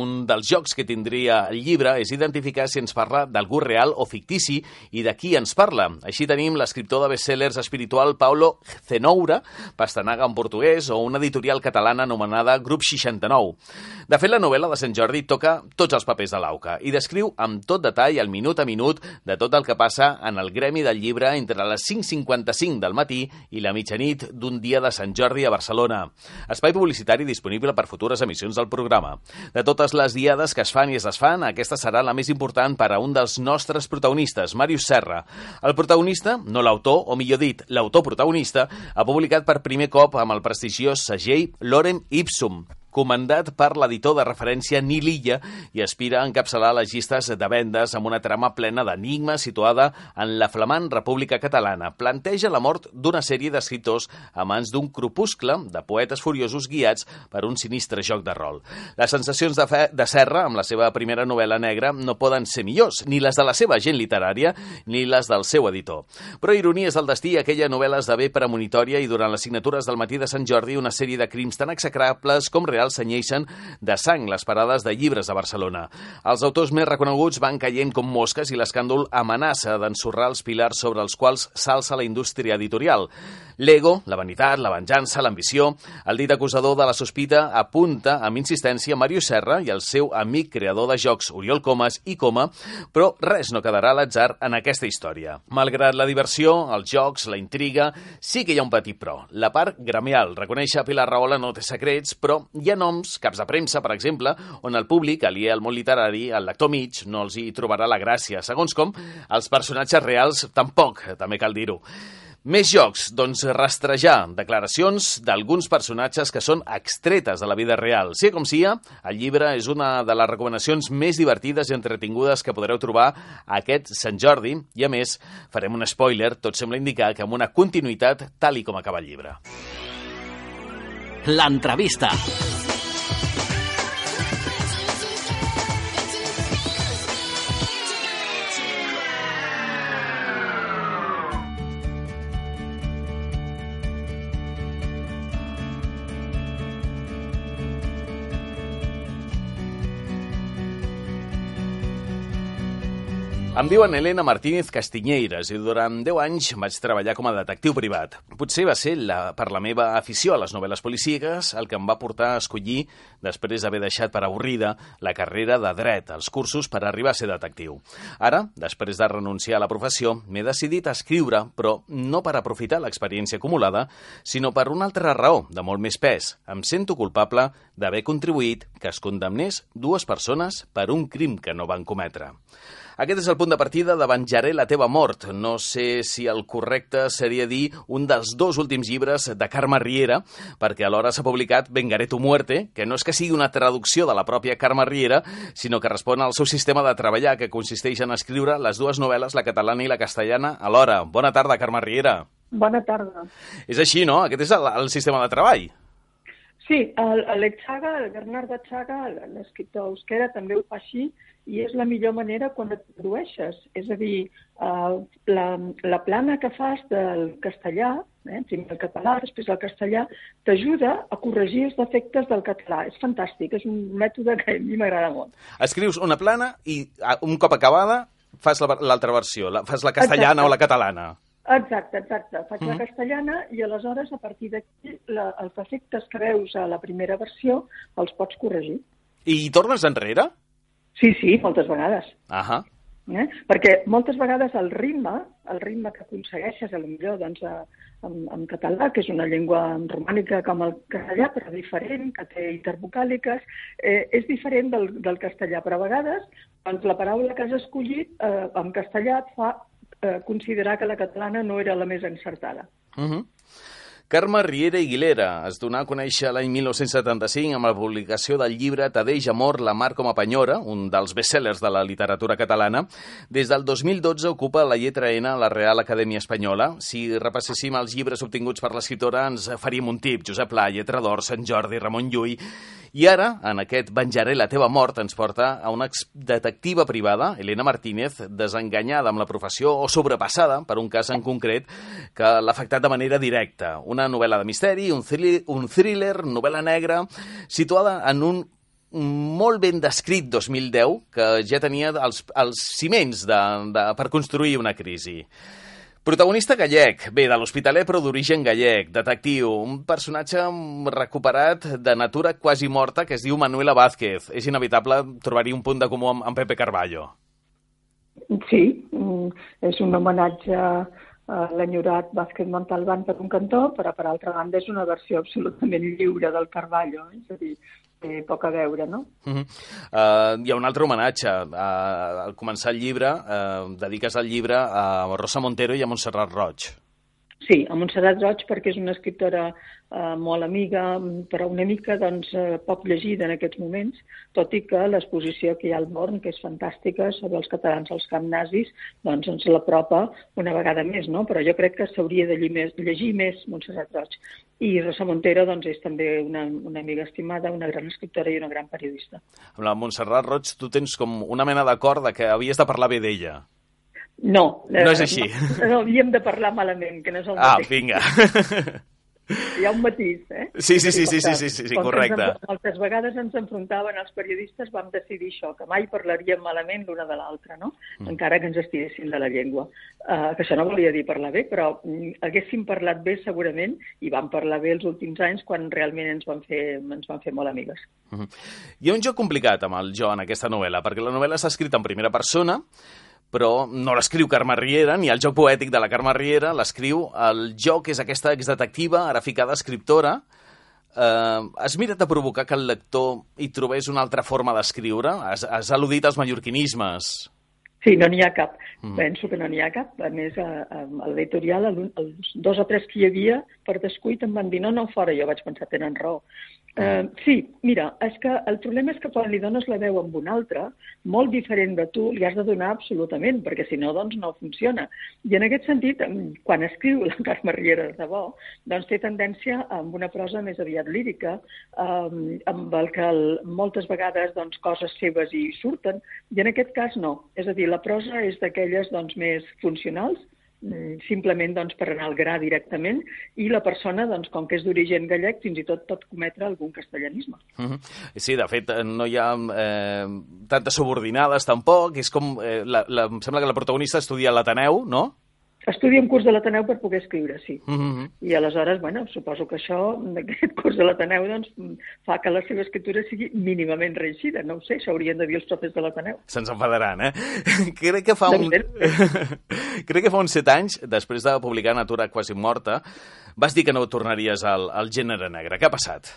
un dels jocs que tindria el llibre és identificar si ens parla d'algú real o fictici i de qui ens parla. Així tenim l'escriptor de bestsellers espiritual Paulo Zenoura, Pastanaga en portuguès, o una editorial catalana anomenada Grup 69. De fet, la novel·la de Sant Jordi toca tots els papers de l'auca i descriu amb tot detall, el minut a minut, de tot el que passa en el gremi del llibre entre les 5.55 del matí i la mitjanit d'un dia de Sant Jordi a Barcelona. Espai publicitari disponible per futures emissions del programa. De totes les diades que es fan i es desfan, aquesta serà la més important per a un dels nostres protagonistes, Màrius Serra. El protagonista, no l'autor, o millor dit, l'autor protagonista, ha publicat per primer cop amb el prestigiós segell Lorem Ipsum, comandat per l'editor de referència Nil Illa i aspira a encapçalar les llistes de vendes amb una trama plena d'enigmes situada en la flamant República Catalana. Planteja la mort d'una sèrie d'escriptors a mans d'un crepuscle de poetes furiosos guiats per un sinistre joc de rol. Les sensacions de, fe, de Serra amb la seva primera novel·la negra no poden ser millors, ni les de la seva gent literària ni les del seu editor. Però ironies del destí, aquella novel·la esdevé premonitòria i durant les signatures del matí de Sant Jordi una sèrie de crims tan execrables com reals senyeixen de sang les parades de llibres a Barcelona. Els autors més reconeguts van caient com mosques i l'escàndol amenaça d'ensorrar els pilars sobre els quals s'alça la indústria editorial. L'ego, la vanitat, la venjança, l'ambició... El dit acusador de la sospita apunta amb insistència Mario Serra i el seu amic creador de jocs, Oriol Comas i Coma, però res no quedarà a l'atzar en aquesta història. Malgrat la diversió, els jocs, la intriga, sí que hi ha un petit però. La part gremial. Reconèixer Pilar Rahola no té secrets, però hi ha noms, caps de premsa, per exemple, on el públic, aliè al món literari, el lector mig, no els hi trobarà la gràcia. Segons com, els personatges reals tampoc, també cal dir-ho. Més jocs, doncs rastrejar declaracions d'alguns personatges que són extretes de la vida real. Sí com sia, el llibre és una de les recomanacions més divertides i entretingudes que podreu trobar aquest Sant Jordi i, a més, farem un spoiler, tot sembla indicar que amb una continuïtat tal i com acaba el llibre. L'entrevista. Em diuen Helena Martínez Castiñeiras i durant 10 anys vaig treballar com a detectiu privat. Potser va ser la, per la meva afició a les novel·les policíques el que em va portar a escollir, després d'haver deixat per avorrida, la carrera de dret, els cursos per arribar a ser detectiu. Ara, després de renunciar a la professió, m'he decidit a escriure, però no per aprofitar l'experiència acumulada, sinó per una altra raó, de molt més pes. Em sento culpable d'haver contribuït que es condemnés dues persones per un crim que no van cometre. Aquest és el punt de partida de Venjaré la teva mort. No sé si el correcte seria dir un dels dos últims llibres de Carme Riera, perquè alhora s'ha publicat Vengaré tu muerte, que no és que sigui una traducció de la pròpia Carme Riera, sinó que respon al seu sistema de treballar, que consisteix en escriure les dues novel·les, la catalana i la castellana, alhora. Bona tarda, Carme Riera. Bona tarda. És així, no? Aquest és el, el sistema de treball. Sí, el- l'Alex Chaga, el Bernardo Chaga, l'escriptor euskera, també ho fa així, i és la millor manera quan et tradueixes. És a dir, eh, la, la plana que fas del castellà, eh, primer el català, després el castellà, t'ajuda a corregir els defectes del català. És fantàstic, és un mètode que a mi m'agrada molt. Escrius una plana i un cop acabada fas la- l'altra versió, la, fas la castellana Exacte. o la catalana. Exacte, exacte. Faig la Mhm. castellana i aleshores, a partir d'aquí, la- els defectes que veus a la primera versió els pots corregir. I tornes enrere? Sí, sí, moltes vegades. Ahà. Eh? Perquè moltes vegades el ritme, el ritme que aconsegueixes, a lo millor doncs, a, en, en català, que és una llengua romànica com el castellà, però diferent, que té intervocàliques, eh, és diferent del, del castellà, però a vegades doncs, la paraula que has escollit eh, en castellà et fa eh, considerar que la catalana no era la més encertada. Uh -huh. Carme Riera i Guilera es donà a conèixer l'any 1975 amb la publicació del llibre Tadeix amor, la mar com a penyora, un dels bestsellers de la literatura catalana. Des del 2012 ocupa la lletra N a la Real Acadèmia Espanyola. Si repasséssim els llibres obtinguts per l'escriptora ens faríem un tip. Josep Pla, Lletra d'Or, Sant Jordi, Ramon Llull... I ara, en aquest Venjaré la teva mort, ens porta a una detectiva privada, Elena Martínez, desenganyada amb la professió o sobrepassada per un cas en concret que l'ha afectat de manera directa. Una novel·la de misteri, un, thri un thriller, novel·la negra, situada en un molt ben descrit 2010, que ja tenia els, els ciments de, de, per construir una crisi. Protagonista gallec, bé, de l'Hospitaler però d'origen gallec, detectiu, un personatge recuperat de natura quasi morta que es diu Manuela Vázquez. És inevitable trobar-hi un punt de comú amb, amb Pepe Carballo. Sí, mm, és un homenatge a l'enyorat Vázquez Montalbán per un cantó, però per altra banda és una versió absolutament lliure del Carballo, eh? és a dir, té poc a veure, no? Uh -huh. uh, hi ha un altre homenatge. Uh, al començar el llibre, uh, dediques el llibre a Rosa Montero i a Montserrat Roig. Sí, a Montserrat Roig perquè és una escriptora eh, molt amiga, però una mica doncs, eh, poc llegida en aquests moments, tot i que l'exposició que hi ha al Born, que és fantàstica, sobre els catalans als camps nazis, doncs ens l'apropa una vegada més, no? però jo crec que s'hauria de llegir més, llegir més Montserrat Roig. I Rosa Montero doncs, és també una, una amiga estimada, una gran escriptora i una gran periodista. Amb la Montserrat Roig tu tens com una mena d'acord que havies de parlar bé d'ella. No. No és així. No, no havíem de parlar malament, que no és el Ah, mateix. vinga. Hi ha un matís, eh? Sí, sí, sí, sí, sí, sí, sí, sí, correcte. Ens, en- moltes vegades ens enfrontaven els periodistes, vam decidir això, que mai parlaríem malament l'una de l'altra, no? Mm. Encara que ens estiressin de la llengua. Uh, que això no volia dir parlar bé, però mm, haguéssim parlat bé segurament, i vam parlar bé els últims anys quan realment ens van fer, ens van fer molt amigues. Mhm. Hi ha un joc complicat amb el jo en aquesta novel·la, perquè la novel·la s'ha escrit en primera persona, però no l'escriu Carme Riera, ni el joc poètic de la Carme Riera, l'escriu el jo, que és aquesta exdetectiva, ara ficada escriptora. Eh, has mirat de provocar que el lector hi trobés una altra forma d'escriure? Has, has al·ludit als mallorquinismes. Sí, no n'hi ha cap. Mm. Penso que no n'hi ha cap. A més, a, a, a l'editorial, el- els dos o tres que hi havia, per descuit, em van dir no, no, fora. Jo vaig pensar, tenen raó. Uh, sí, mira, és que el problema és que quan li dones la veu amb un altre, molt diferent de tu, li has de donar absolutament, perquè si no, doncs no funciona. I en aquest sentit, quan escriu la Carme Riera de debò, doncs té tendència amb una prosa més aviat lírica, um, amb el que el, moltes vegades doncs, coses seves hi surten, i en aquest cas no. És a dir, la prosa és d'aquelles doncs, més funcionals, simplement doncs, per anar al gra directament, i la persona, doncs, com que és d'origen gallec, fins i tot pot cometre algun castellanisme. Mhm. Sí, de fet, no hi ha eh, tantes subordinades tampoc. És com... Eh, la, la, em sembla que la protagonista estudia l'Ateneu, no? Estudia un curs de l'Ateneu per poder escriure, sí. Mhm. I aleshores, bueno, suposo que això, aquest curs de l'Ateneu, doncs, fa que la seva escriptura sigui mínimament reeixida. No ho sé, això haurien de dir els profes de l'Ateneu. Se'ns enfadaran, eh? Crec que fa un... Crec que fa uns set anys, després de publicar Natura quasi morta, vas dir que no tornaries al, al gènere negre. Què ha passat?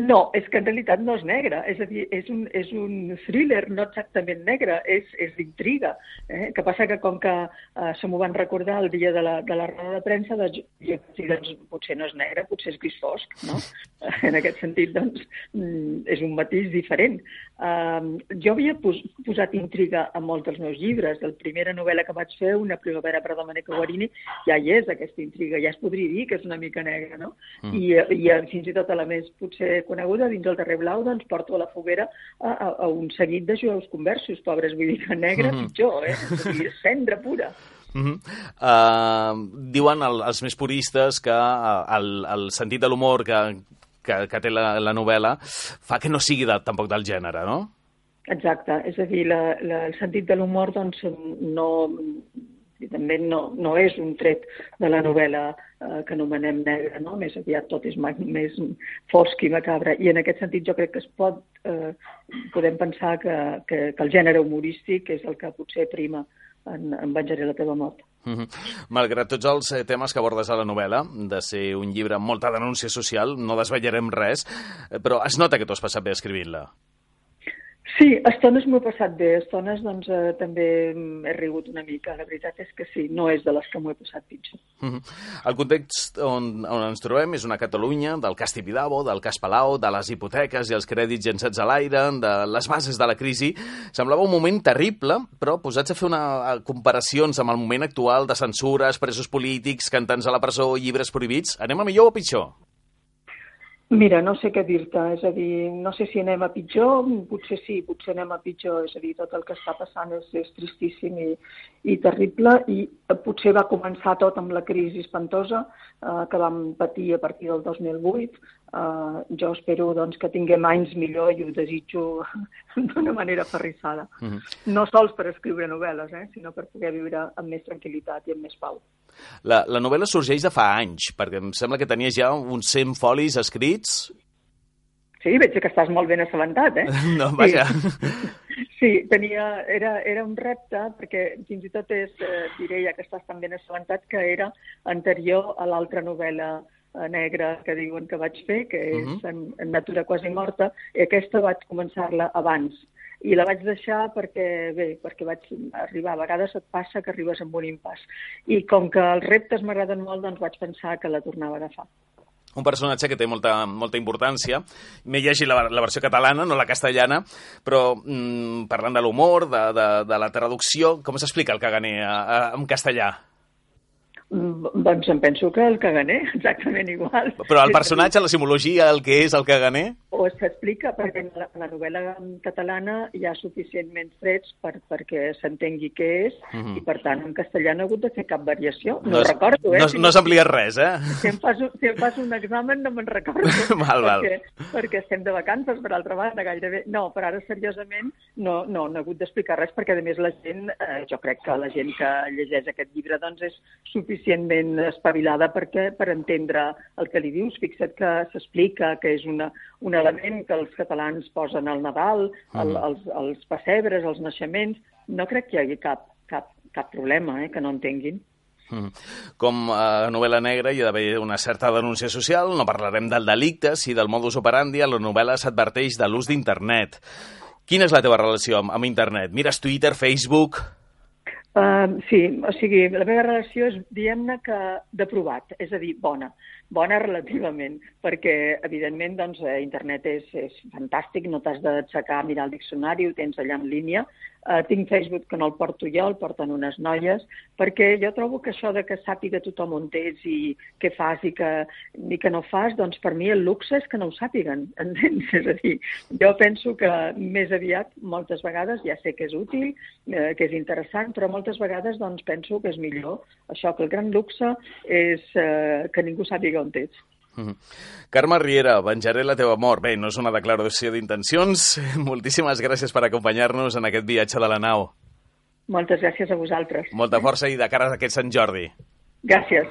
No, és que en realitat no és negre, és a dir, és un, és un thriller no exactament negre, és, és d'intriga. Eh? que passa que com que eh, se m'ho van recordar el dia de la, de la roda de premsa, doncs, jo dir, doncs, potser no és negre, potser és gris fosc, no? En aquest sentit, doncs, mm, és un matís diferent. Um, jo havia pos, posat intriga a molts dels meus llibres. La primera novel·la que vaig fer, Una primavera per Domenico Guarini, ja hi és aquesta intriga, ja es podria dir que és una mica negra, no? Mm. I, eh, i eh, fins i tot a la més potser coneguda, dins el darrer blau, doncs porto a la foguera a, a, a un seguit de jueus conversos, pobres, vull dir que negre Mhm. pitjor, eh? Dir, cendra pura. Mm -hmm. uh, diuen el, els més puristes que uh, el, el sentit de l'humor que, que, que té la, la novel·la fa que no sigui de, tampoc del gènere, no? Exacte, és a dir, la, la, el sentit de l'humor doncs, no, també no, no és un tret de la novel·la eh, que anomenem negra, no? més aviat tot és més fosc i macabre, i en aquest sentit jo crec que es pot, eh, podem pensar que, que, que el gènere humorístic és el que potser prima en, en Venjaré la teva mort. Mm -hmm. Malgrat tots els eh, temes que abordes a la novel·la, de ser un llibre amb molta denúncia social, no desvetllarem res, eh, però es nota que t'ho has passat bé escrivint-la. Sí, a estones m'ho he passat bé, a estones doncs eh, també mm, he rigut una mica, la veritat és que sí, no és de les que m'ho he passat pitjor. Mhm. El context on, on ens trobem és una Catalunya del cas Tibidabo, del cas Palau, de les hipoteques i els crèdits llançats a l'aire, de les bases de la crisi. Semblava un moment terrible, però posats a fer una, a comparacions amb el moment actual de censures, presos polítics, cantants a la presó, llibres prohibits, anem a millor o pitjor? Mira, no sé què dir-te, és a dir, no sé si anem a pitjor, potser sí, potser anem a pitjor, és a dir, tot el que està passant és, és tristíssim i, i terrible i eh, potser va començar tot amb la crisi espantosa eh, que vam patir a partir del 2008. Eh, jo espero doncs, que tinguem anys millor i ho desitjo d'una manera ferrissada. Mhm. No sols per escriure novel·les, eh, sinó per poder viure amb més tranquil·litat i amb més pau. La, la novel·la sorgeix de fa anys, perquè em sembla que tenies ja uns 100 folis escrits. Sí, veig que estàs molt ben assabentat, eh? No, vaja. Sí, tenia, era, era un repte, perquè fins i tot és, eh, diré, ja que estàs tan ben assabentat, que era anterior a l'altra novel·la negra que diuen que vaig fer, que és Mhm. en, en Natura quasi morta, i aquesta vaig començar-la abans. I la vaig deixar perquè, bé, perquè vaig arribar, a vegades et passa que arribes amb un impàs. I com que els reptes m'agraden molt, doncs vaig pensar que la tornava a agafar. un personatge que té molta, molta importància. M'he llegit la, la versió catalana, no la castellana, però mm, parlant de l'humor, de, de, de la traducció, com s'explica el caganer a, a, en castellà? Mm, Doncs em penso que el caganer, exactament igual. Però el personatge, la simbologia, el que és el caganer... O s'explica perquè en la, la novel·la catalana hi ha suficientment trets per, perquè s'entengui què és Mhm. i, per tant, en castellà no he hagut de fer cap variació. No, No recordo, eh? no- Si no s'amplia res, eh? Si em, fas, si em fas un examen no me'n recordo. Val, val. Perquè, perquè estem de vacances, per altra banda, gairebé. No, però ara, seriosament, no, no, no he hagut d'explicar res perquè, a més, la gent, eh, jo crec que la gent que llegeix aquest llibre doncs, és suficientment espavilada perquè, per entendre el que li dius. Fixa't que s'explica que és una, un element que els catalans posen al Nadal, el, els, els pessebres, els naixements. No crec que hi hagi cap, cap, cap problema eh, que no entenguin. Mm. Com a novel·la negra hi ha d'haver una certa denúncia social, no parlarem del delicte, si del modus operandi, a la novel·la s'adverteix de l'ús d'internet. Quina és la teva relació amb, amb internet? Mires Twitter, Facebook... Uh, sí, o sigui, la meva relació és, diguem-ne, que de provat, és a dir, bona. Bona relativament, perquè, evidentment, doncs, eh, internet és, és fantàstic, no t'has d'aixecar a mirar el diccionari, ho tens allà en línia. Uh, tinc Facebook que no el porto jo, el porten unes noies, perquè jo trobo que això de que sàpiga tothom on ets i què fas i que, i que no fas, doncs per mi el luxe és que no ho sàpiguen, entens? És a dir, jo penso que més aviat, moltes vegades, ja sé que és útil, eh, que és interessant, però moltes vegades doncs, penso que és millor això, que el gran luxe és eh, que ningú sàpiga on ets. Mhm. Carme Riera, venjaré la teva mort. Bé, no és una declaració d'intencions. Moltíssimes gràcies per acompanyar-nos en aquest viatge de la nau. Moltes gràcies a vosaltres. Molta força i de cara a aquest Sant Jordi. Gràcies.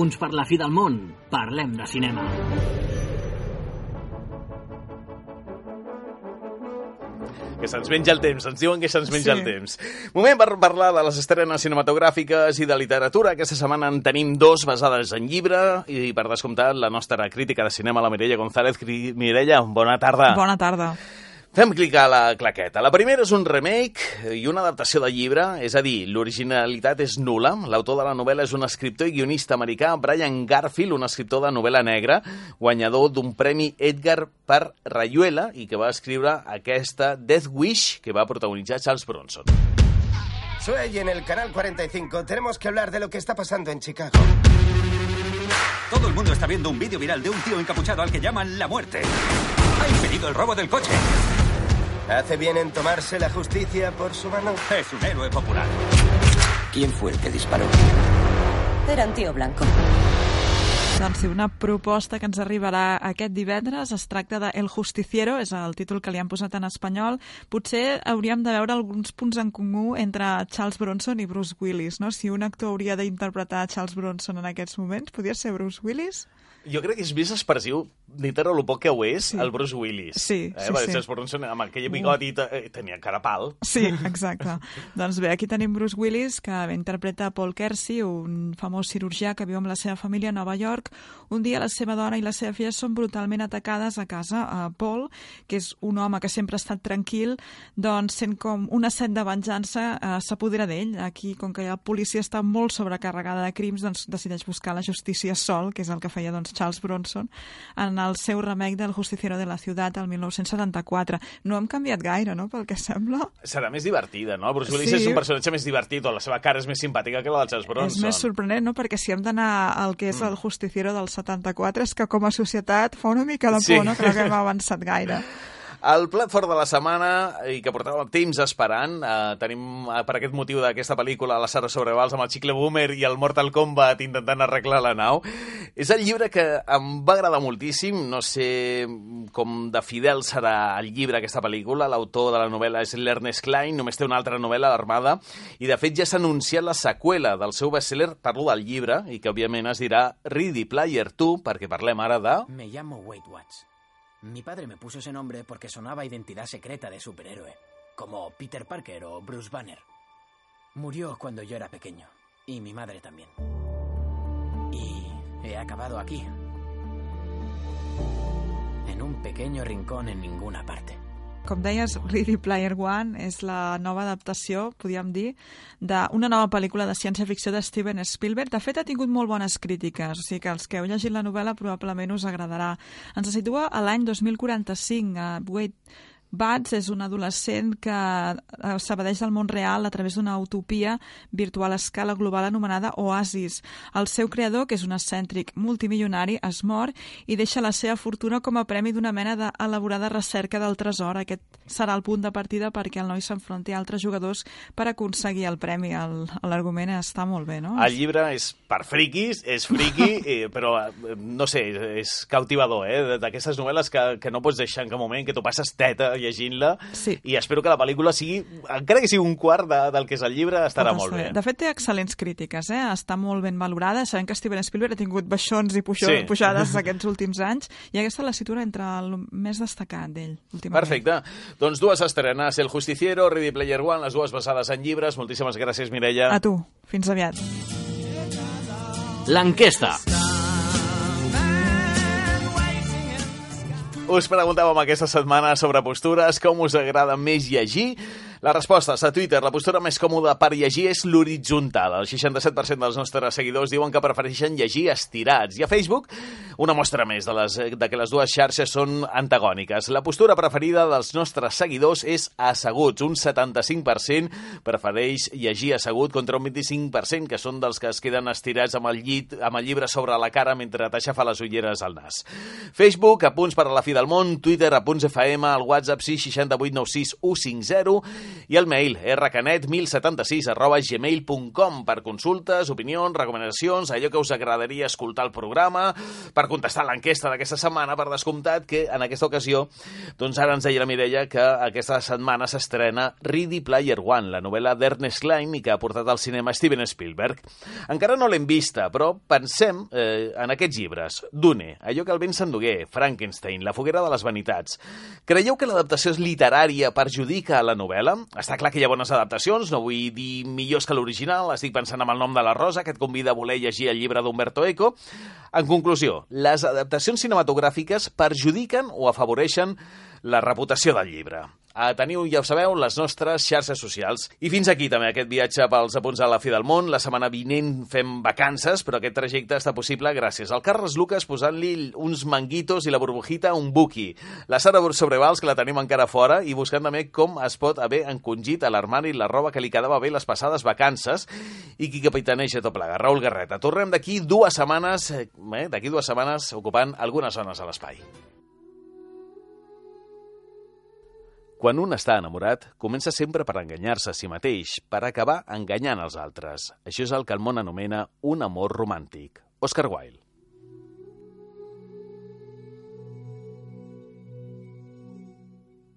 Punts per la fi del món, parlem de cinema. Que se'ns menja el temps, ens diuen que se'ns menja Sí. el temps. Moment per parlar de les estrenes cinematogràfiques i de literatura. Aquesta setmana en tenim dos basades en llibre i, per descomptat, la nostra crítica de cinema, la Mireia González. Mireia, bona tarda. Bona tarda. Fem clicar la claqueta. La primera és un remake i una adaptació de llibre, és a dir, l'originalitat és nula. L'autor de la novel·la és un escriptor i guionista americà, Brian Garfield, un escriptor de novel·la negra, guanyador d'un premi Edgar per Rayuela i que va escriure aquesta Death Wish que va protagonitzar Charles Bronson. Soy en el canal 45. Tenemos que hablar de lo que está pasando en Chicago. Todo el mundo está viendo un vídeo viral de un tío encapuchado al que llaman la muerte. Ha impedido el robo del coche. ¿Hace bien en tomarse la justicia por su mano? Es un héroe popular. ¿Quién fue el que disparó? Era un tío blanco. Doncs sí, una proposta que ens arribarà aquest divendres es tracta de El Justiciero, és el títol que li han posat en espanyol. Potser hauríem de veure alguns punts en comú entre Charles Bronson i Bruce Willis, no? Si un actor hauria d'interpretar Charles Bronson en aquests moments, podria ser Bruce Willis? Jo crec que és més expressiu, de lo poc que ho és, sí. el Bruce Willis. Sí, eh? sí, Perquè sí. Charles Bronson, amb aquell bigoti, eh, tenia cara pal. Sí, exacte. doncs bé, aquí tenim Bruce Willis, que interpreta Paul Kersey, un famós cirurgià que viu amb la seva família a Nova York. Un dia la seva dona i la seva filla són brutalment atacades a casa. A Paul, que és un home que sempre ha estat tranquil, doncs sent com una set de venjança eh, s'apodera d'ell. Aquí, com que la policia està molt sobrecarregada de crims, doncs decideix buscar la justícia sol, que és el que feia doncs, Charles Bronson, en el seu remake del Justiciero de la Ciutat el 1974. No hem canviat gaire, no?, pel que sembla. Serà més divertida, no? Bruce Willis Sí. és un personatge més divertit, o la seva cara és més simpàtica que la del Charles Bronson. És més sorprenent, no?, perquè si hem d'anar al que és el Justiciero del 74, és que com a societat fa una mica de por, Sí. no?, que no haguem avançat gaire. El plat fort de la setmana, i que portàvem temps esperant, eh, tenim eh, per aquest motiu d'aquesta pel·lícula la Sara Sobrevals amb el Chicle Boomer i el Mortal Kombat intentant arreglar la nau, és el llibre que em va agradar moltíssim, no sé com de fidel serà el llibre aquesta pel·lícula, l'autor de la novel·la és l'Ernest Klein, només té una altra novel·la, l'Armada, i de fet ja s'ha anunciat la seqüela del seu bestseller, parlo del llibre, i que òbviament es dirà Ready Player 2, perquè parlem ara de... Me llamo Wade Watts. Mi padre me puso ese nombre porque sonaba identidad secreta de superhéroe, como Peter Parker o Bruce Banner. Murió cuando yo era pequeño, y mi madre también. Y he acabado aquí, en un pequeño rincón en ninguna parte. Com deies, Ready Player One és la nova adaptació, podríem dir, d'una nova pel·lícula de ciència-ficció de Steven Spielberg. De fet, ha tingut molt bones crítiques, o sigui que els que heu llegit la novel·la probablement us agradarà. Ens situa a l'any 2045. A Wade Bats és un adolescent que eh, s'evadeix del món real a través d'una utopia virtual a escala global anomenada Oasis. El seu creador, que és un excèntric multimilionari, es mor i deixa la seva fortuna com a premi d'una mena d'elaborada recerca del tresor. Aquest serà el punt de partida perquè el noi s'enfronti a altres jugadors per aconseguir el premi. L'argument està molt bé, no? El llibre és per friquis, és friqui, eh, però eh, no sé, és cautivador, eh? D'aquestes novel·les que, que no pots deixar en cap moment, que tu passes teta llegint-la, Sí. i espero que la pel·lícula sigui, encara que sigui un quart de, del que és el llibre, estarà Pot molt bé. De fet, té excel·lents crítiques, eh? està molt ben valorada. Sabem que Steven Spielberg ha tingut baixons i puixó, Sí. pujades aquests últims anys, i aquesta la situa entre el més destacat d'ell, últimament. Perfecte. Doncs dues estrenes, El Justiciero, Ready Player One, les dues basades en llibres. Moltíssimes gràcies, Mireia. A tu. Fins aviat. L'enquesta. Us preguntàvem aquesta setmana sobre postures, com us agrada més llegir. La resposta a Twitter, la postura més còmoda per llegir és l'horitzontal. El 67% dels nostres seguidors diuen que prefereixen llegir estirats. I a Facebook, una mostra més de, les, de que les dues xarxes són antagòniques. La postura preferida dels nostres seguidors és asseguts. Un 75% prefereix llegir assegut contra un 25% que són dels que es queden estirats amb el llit, amb el llibre sobre la cara mentre t'aixafa les ulleres al nas. Facebook, a punts per a la fi del món, Twitter, a punts FM, el WhatsApp 66896 150 i el mail rcanet1076 arroba gmail.com per consultes, opinions, recomanacions, allò que us agradaria escoltar el programa, per contestar l'enquesta d'aquesta setmana, per descomptat que en aquesta ocasió, doncs ara ens deia la Mireia que aquesta setmana s'estrena Ready Player One, la novel·la d'Ernest Klein i que ha portat al cinema Steven Spielberg. Encara no l'hem vista, però pensem eh, en aquests llibres. Dune, allò que el vent s'endugué, Frankenstein, La foguera de les vanitats. Creieu que l'adaptació literària perjudica a la novel·la? Està clar que hi ha bones adaptacions, no vull dir millors que l'original, estic pensant en el nom de la Rosa, que et convida a voler llegir el llibre d'Umberto Eco. En conclusió, les adaptacions cinematogràfiques perjudiquen o afavoreixen la reputació del llibre. A teniu, ja ho sabeu, les nostres xarxes socials. I fins aquí també aquest viatge pels apunts a la fi del món. La setmana vinent fem vacances, però aquest trajecte està possible gràcies al Carles Lucas posant-li uns manguitos i la burbujita un buqui. La Sara Sobrevals, que la tenim encara fora, i buscant també com es pot haver encongit a l'armari la roba que li quedava bé les passades vacances i qui capitaneja tot plegat. Raül Garreta. Tornem d'aquí dues setmanes, eh, d'aquí dues setmanes ocupant algunes zones a l'espai. Quan un està enamorat, comença sempre per enganyar-se a si mateix, per acabar enganyant els altres. Això és el que el món anomena un amor romàntic. Oscar Wilde.